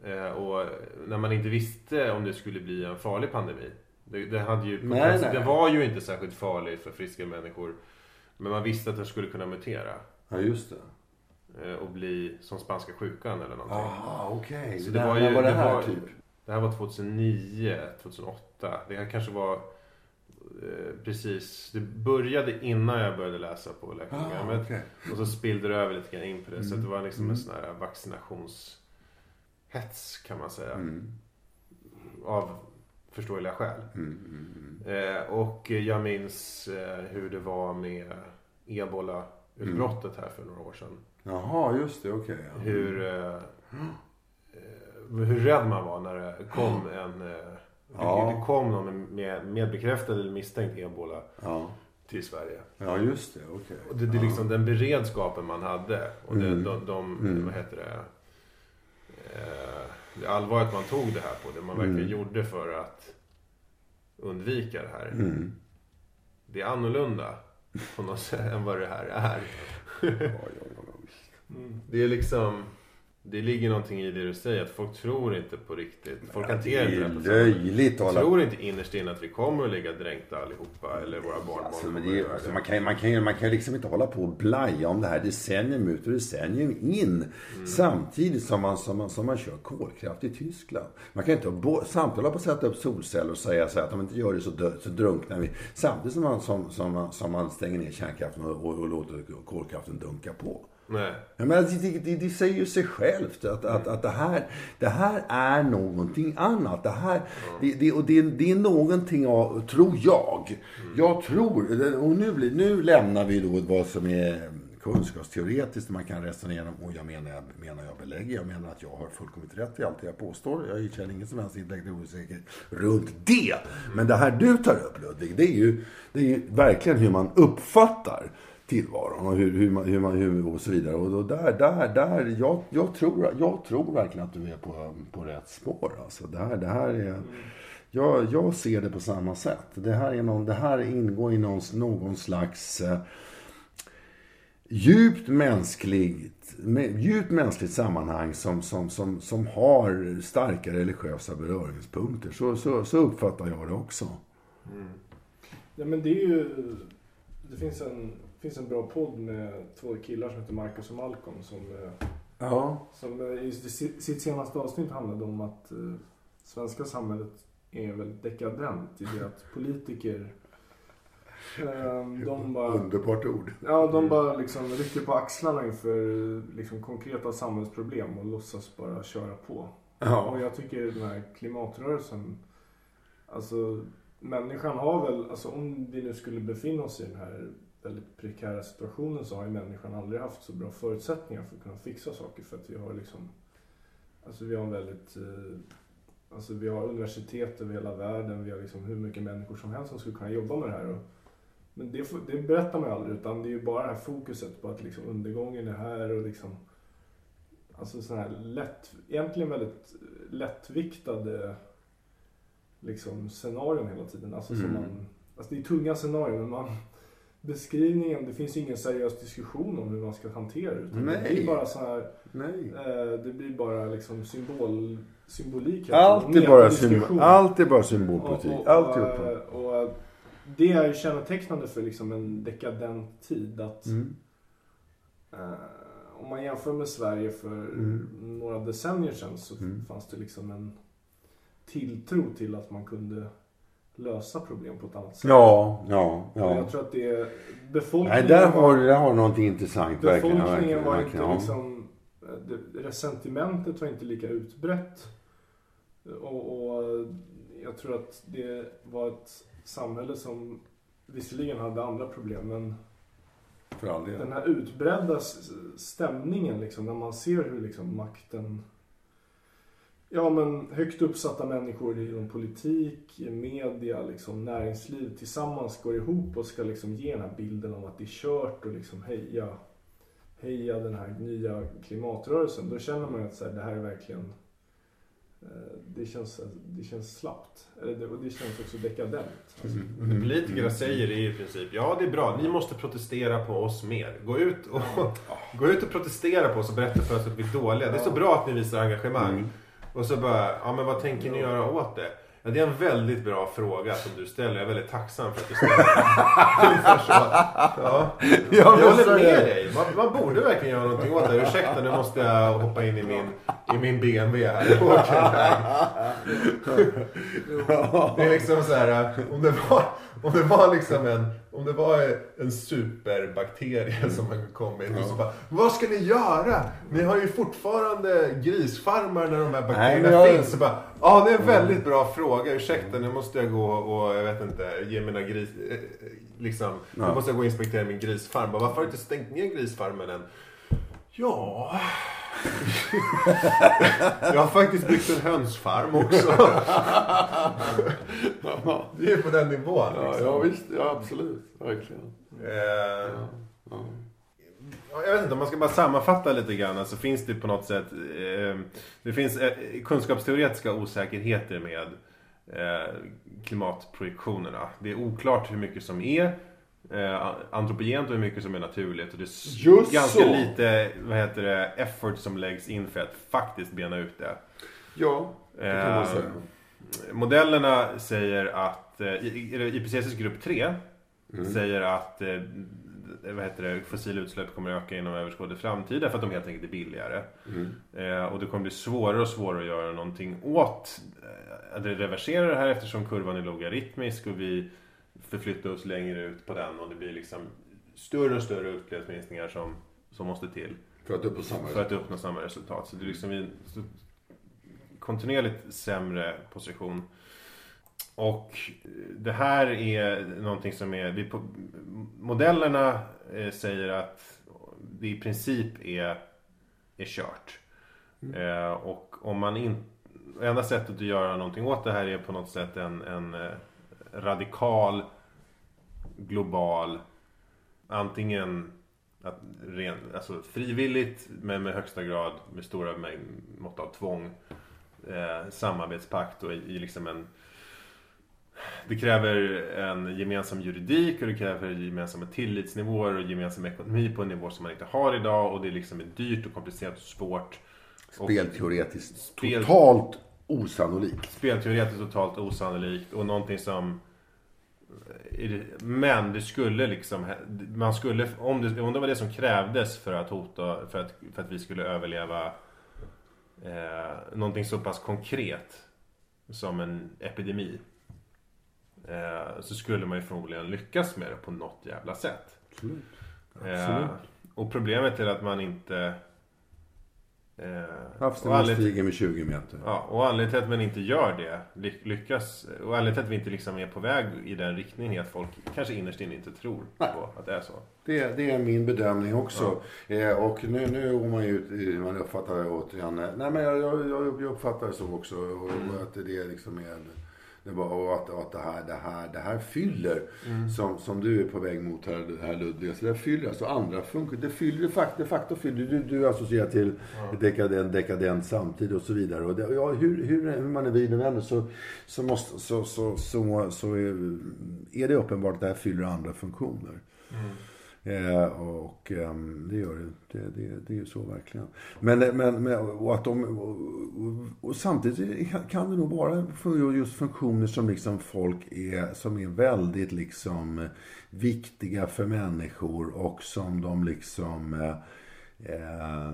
Eh, och när man inte visste om det skulle bli en farlig pandemi. Det, det, hade ju, Nej, nej. det var ju inte särskilt farligt för friska människor. Men man visste att det skulle kunna mutera. Ja, just det. eh, Och bli som spanska sjukan eller någonting. Ah, okej. Så Det det var ju- var det här var- typ? Det här var 2009, 2008. Det här kanske var eh, precis. Det började innan jag började läsa på Ah, läkarprogrammet. okej. Och så spillde det över lite grann in på det. Så Mm. att det var liksom Mm. en sån här vaccinationshets kan man säga. Mm. Av förståeliga skäl. Mm, mm, Eh, och jag minns eh, hur det var med ebola-utbrottet här för några år sedan. mm. Jaha, just det. Okej. ja. Hur, eh, eh, hur rädd man var när det kom en... Eh, Ja. Det kom någon med, med bekräftad eller misstänkt ebola Ja. till Sverige. ja, just det. Okej. Och det, det är liksom den beredskapen man hade. Och det, Mm. de, de, Mm. vad heter det? Eh, det allvaret man tog det här på. Det man verkligen Mm. gjorde för att undvika det här. Mm. Det är annorlunda på något sätt än vad det här är. Mm. Det är liksom... det ligger någonting i det du säger. Att folk tror inte på riktigt. Folk Det hanterar inte är det här löjligt att hålla tror inte innerst inne att vi kommer att ligga dränkta allihopa. Eller våra barnbarn Alltså, det, göra alltså, det. man, kan, man, kan, man kan liksom inte hålla på och blaja om det här decennium ut och decennium in. Samtidigt som man, som, man, som man kör kolkraft i Tyskland. Man kan inte samtidigt hålla på att sätta upp solceller och säga så här att om vi inte gör det så, dö, så drunknar vi. Samtidigt som man, som, som, som man stänger ner kärnkraften och, och, och låter kolkraften dunka på. Nej. Jag menar, det, det, det säger ju sig självt att, att, att det, här, det här är någonting annat. Det, här, det, det, och det, det är någonting av, tror jag, jag tror, och nu, nu lämnar vi då vad som är kunskapsteoretiskt, man kan resonera om, och jag menar, jag menar jag belägger, jag menar att jag har fullkomligt rätt i allt jag påstår. Jag känner ingen som helst intellektuell osäkerhet runt det. Men det här du tar upp Ludvig, det är ju, det är ju verkligen hur man uppfattar tillvaron och hur, hur man, hur man hur, och så vidare. Och då där, där, där, jag, jag, tror, jag tror verkligen att du är på, på rätt spår. Alltså, det, här, det här är, jag, jag ser det på samma sätt. Det här, är någon, det här ingår i någon, någon slags eh, djupt mänskligt, med, djupt mänskligt sammanhang som, som, som, som har starka religiösa beröringspunkter. Så, så, så uppfattar jag det också. Mm. Ja, men det är ju... Det finns en, finns en bra podd med två killar som heter Marcus och Malcolm som, eh, Ja. som eh, i sitt senaste avsnitt handlade om att eh, svenska samhället är väldigt dekadent i det att politiker eh, de bara, Underbart ord. ja, de bara liksom rycker på axlarna inför liksom konkreta samhällsproblem och låtsas bara köra på. Och Ja. jag tycker den här klimatrörelsen, alltså människan har väl, alltså om vi nu skulle befinna oss i den här väldigt prekära situationen så har ju människan aldrig haft så bra förutsättningar för att kunna fixa saker för att vi har liksom, alltså vi har en väldigt, eh, alltså vi har universitet över hela världen, vi har liksom hur mycket människor som helst som skulle kunna jobba med det här. Och, men det, det berättar man ju aldrig utan det är ju bara det här fokuset på att liksom undergången är här och liksom Alltså sådana här lätt, egentligen väldigt lättviktade liksom scenarion hela tiden. Alltså Mm. man, alltså det är tunga scenarion men man, beskrivningen, det finns ingen seriös diskussion om hur man ska hantera det. Utan det Nej. blir bara så här, Nej. eh, det blir bara liksom symbol, symbolik. Allt är bara, symbol, allt är bara symbolpolitik. Och, och, och, och det är ju kännetecknande för liksom en dekadent tid att Mm. Eh, om man jämför med Sverige för Mm. några decennier sedan så Mm. fanns det liksom en tilltro till att man kunde lösa problem på ett annat sätt. Ja, ja, ja. Jag tror att det är befolkningen, Nej, där har, där har någonting intressant. Verkligen, befolkningen verkligen, var verkligen. inte ja. liksom, det, resentimentet var inte lika utbrett. Och, och jag tror att det var ett samhälle som visserligen hade andra problem men För all del. den här utbredda stämningen liksom, när man ser hur liksom makten Ja men högt uppsatta människor inom politik, media, liksom, näringsliv tillsammans går ihop och ska liksom ge den här bilden om att det är kört och liksom heja, heja den här nya klimatrörelsen. Då känner man ju att så här, det här är verkligen eh, det känns, det känns slappt. Och det känns också dekadent. Alltså. Mm. Det politikerna säger är i princip, ja det är bra, ni måste protestera på oss mer. Gå ut och, gå ut och protestera på oss och berätta för oss att vi är dåliga. Det är så bra att ni visar engagemang. Mm. Och så bara, ja men vad tänker ni göra åt det? Ja, det är en väldigt bra fråga som du ställer. Jag är väldigt tacksam för att du ställer den. Ja. Jag håller med dig. Man, man borde verkligen göra någonting åt det. Ursäkta, nu måste jag hoppa in i min, i min BMW här. och åka iväg. Det är liksom så här, om det var, om det var liksom en, om det var en superbakterie som har kommit och så bara, vad ska ni göra? Ni har ju fortfarande grisfarmar när de här bakterierna men jag- finns. Så bara, ja det är en väldigt bra fråga, ursäkta nu måste jag gå och, jag vet inte, ge mina gris, eh, liksom, nu Ja. måste jag gå och inspektera min grisfarm. Bara, Varför har du inte stängt ner grisfarmen än? Ja... jag har faktiskt byggt en hönsfarm också. Det är på den nivån. Ja, Liksom. ja, visst. Ja, absolut. Verkligen. Eh, Ja. Ja, Jag vet inte, om man ska bara sammanfatta lite grann så finns det på något sätt eh, Det finns eh, kunskapsteoretiska osäkerheter med eh, klimatprojektionerna. Det är oklart hur mycket som är Eh, antropogent och hur mycket som är naturligt. Och det är Just ganska så. lite vad heter det, effort som läggs in för att faktiskt bena ut det. Ja, det kan man Eh, säga. Modellerna säger att eh, IPCCs grupp 3 Mm. säger att eh, vad heter det, fossila utsläpp kommer att öka inom överskådlig framtid därför att de helt enkelt är billigare. Mm. Eh, och det kommer bli svårare och svårare att göra någonting åt eh, att reversera det här eftersom kurvan är logaritmisk och vi förflyttar oss längre ut på den och det blir liksom större och större utsläppsminskningar som, som måste till För att uppnå samma för att uppnå samma resultat. Så det är liksom i en kontinuerligt sämre position. Och det här är någonting som är, vi på, modellerna eh, säger att det i princip är, är kört. Eh, och om man inte, enda sättet att göra någonting åt det här är på något sätt en, en eh, radikal, global, antingen att ren, alltså frivilligt men med högsta grad med stora mängd, mått av tvång eh, samarbetspakt och i, i liksom en det kräver en gemensam juridik och det kräver gemensamma tillitsnivåer och gemensam ekonomi på en nivå som man inte har idag och det liksom är dyrt och komplicerat och svårt. Spelteoretiskt Spel- totalt osannolikt. spelteoretiskt totalt osannolikt och någonting som men det skulle liksom man skulle om det, om det var det som krävdes för att hota för att, för att vi skulle överleva eh, någonting så pass konkret som en epidemi eh, så skulle man ju förmodligen lyckas med det på något jävla sätt. Absolut. Eh, och problemet är att man inte Havsnivån anled- stiger med 20 meter. Ja, och anledningen till att man inte gör det, ly- lyckas, och anledningen till att vi inte liksom är på väg i den riktningen är att folk kanske innerst inne inte tror Nej. på att det är så. Det, det är min bedömning också. Eh, och nu, nu går man ju ut, man uppfattar det återigen. eh, Nej men jag, jag, jag uppfattar det så också. Och att det liksom är det bara, och att, att det, här, det, här, det här fyller, som, som du är på väg mot här, här Ludvig. Så det fyller alltså andra funktioner. Det fyller facto, de facto fyller, du, du associerar till dekadent, dekadent samtid och så vidare. Och det, ja, hur, hur, hur man är vid och vänder så, så, måste, så, så, så, så är, är det uppenbart att det här fyller andra funktioner. Eh, och ehm, det gör det. Det, det. det är ju så verkligen. Men, eh, men, men och att de, och, och, samtidigt kan det nog vara just funktioner som liksom folk är, som är väldigt liksom viktiga för människor och som de liksom eh, eh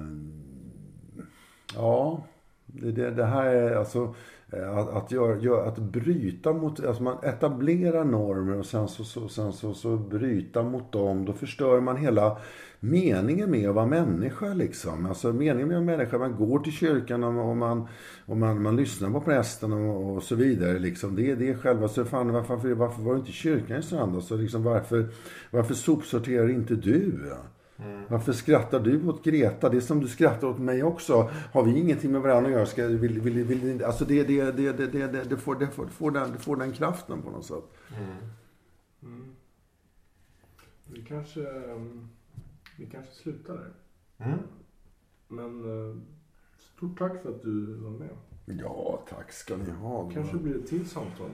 Ja, det, det, det här är alltså Eh, att, att, gör, gör, att bryta mot, alltså man etablerar normer och sen så, så, sen så, så bryta mot dem. Då förstör man hela meningen med att vara människa liksom. Alltså meningen med att vara människa, man går till kyrkan och, man, och man, man lyssnar på prästen och, och så vidare liksom. Det, det är själva, så fan varför, varför, var du inte i kyrkan i söndags? Liksom varför, varför sopsorterar inte du? Varför skrattar du åt Greta? Det är som du skrattar åt mig också. Har vi ingenting med varandra att göra? Ska, vill, vill, vill, alltså det, det, det, det, det, det, det, får, det, får, det, får den, det får den kraften på något sätt. Mm. Vi kanske, ehm, vi kanske slutar där. Mm. Men eh, stort tack för att du var med. Ja, tack ska ni ha. Kanske blir det till samtal.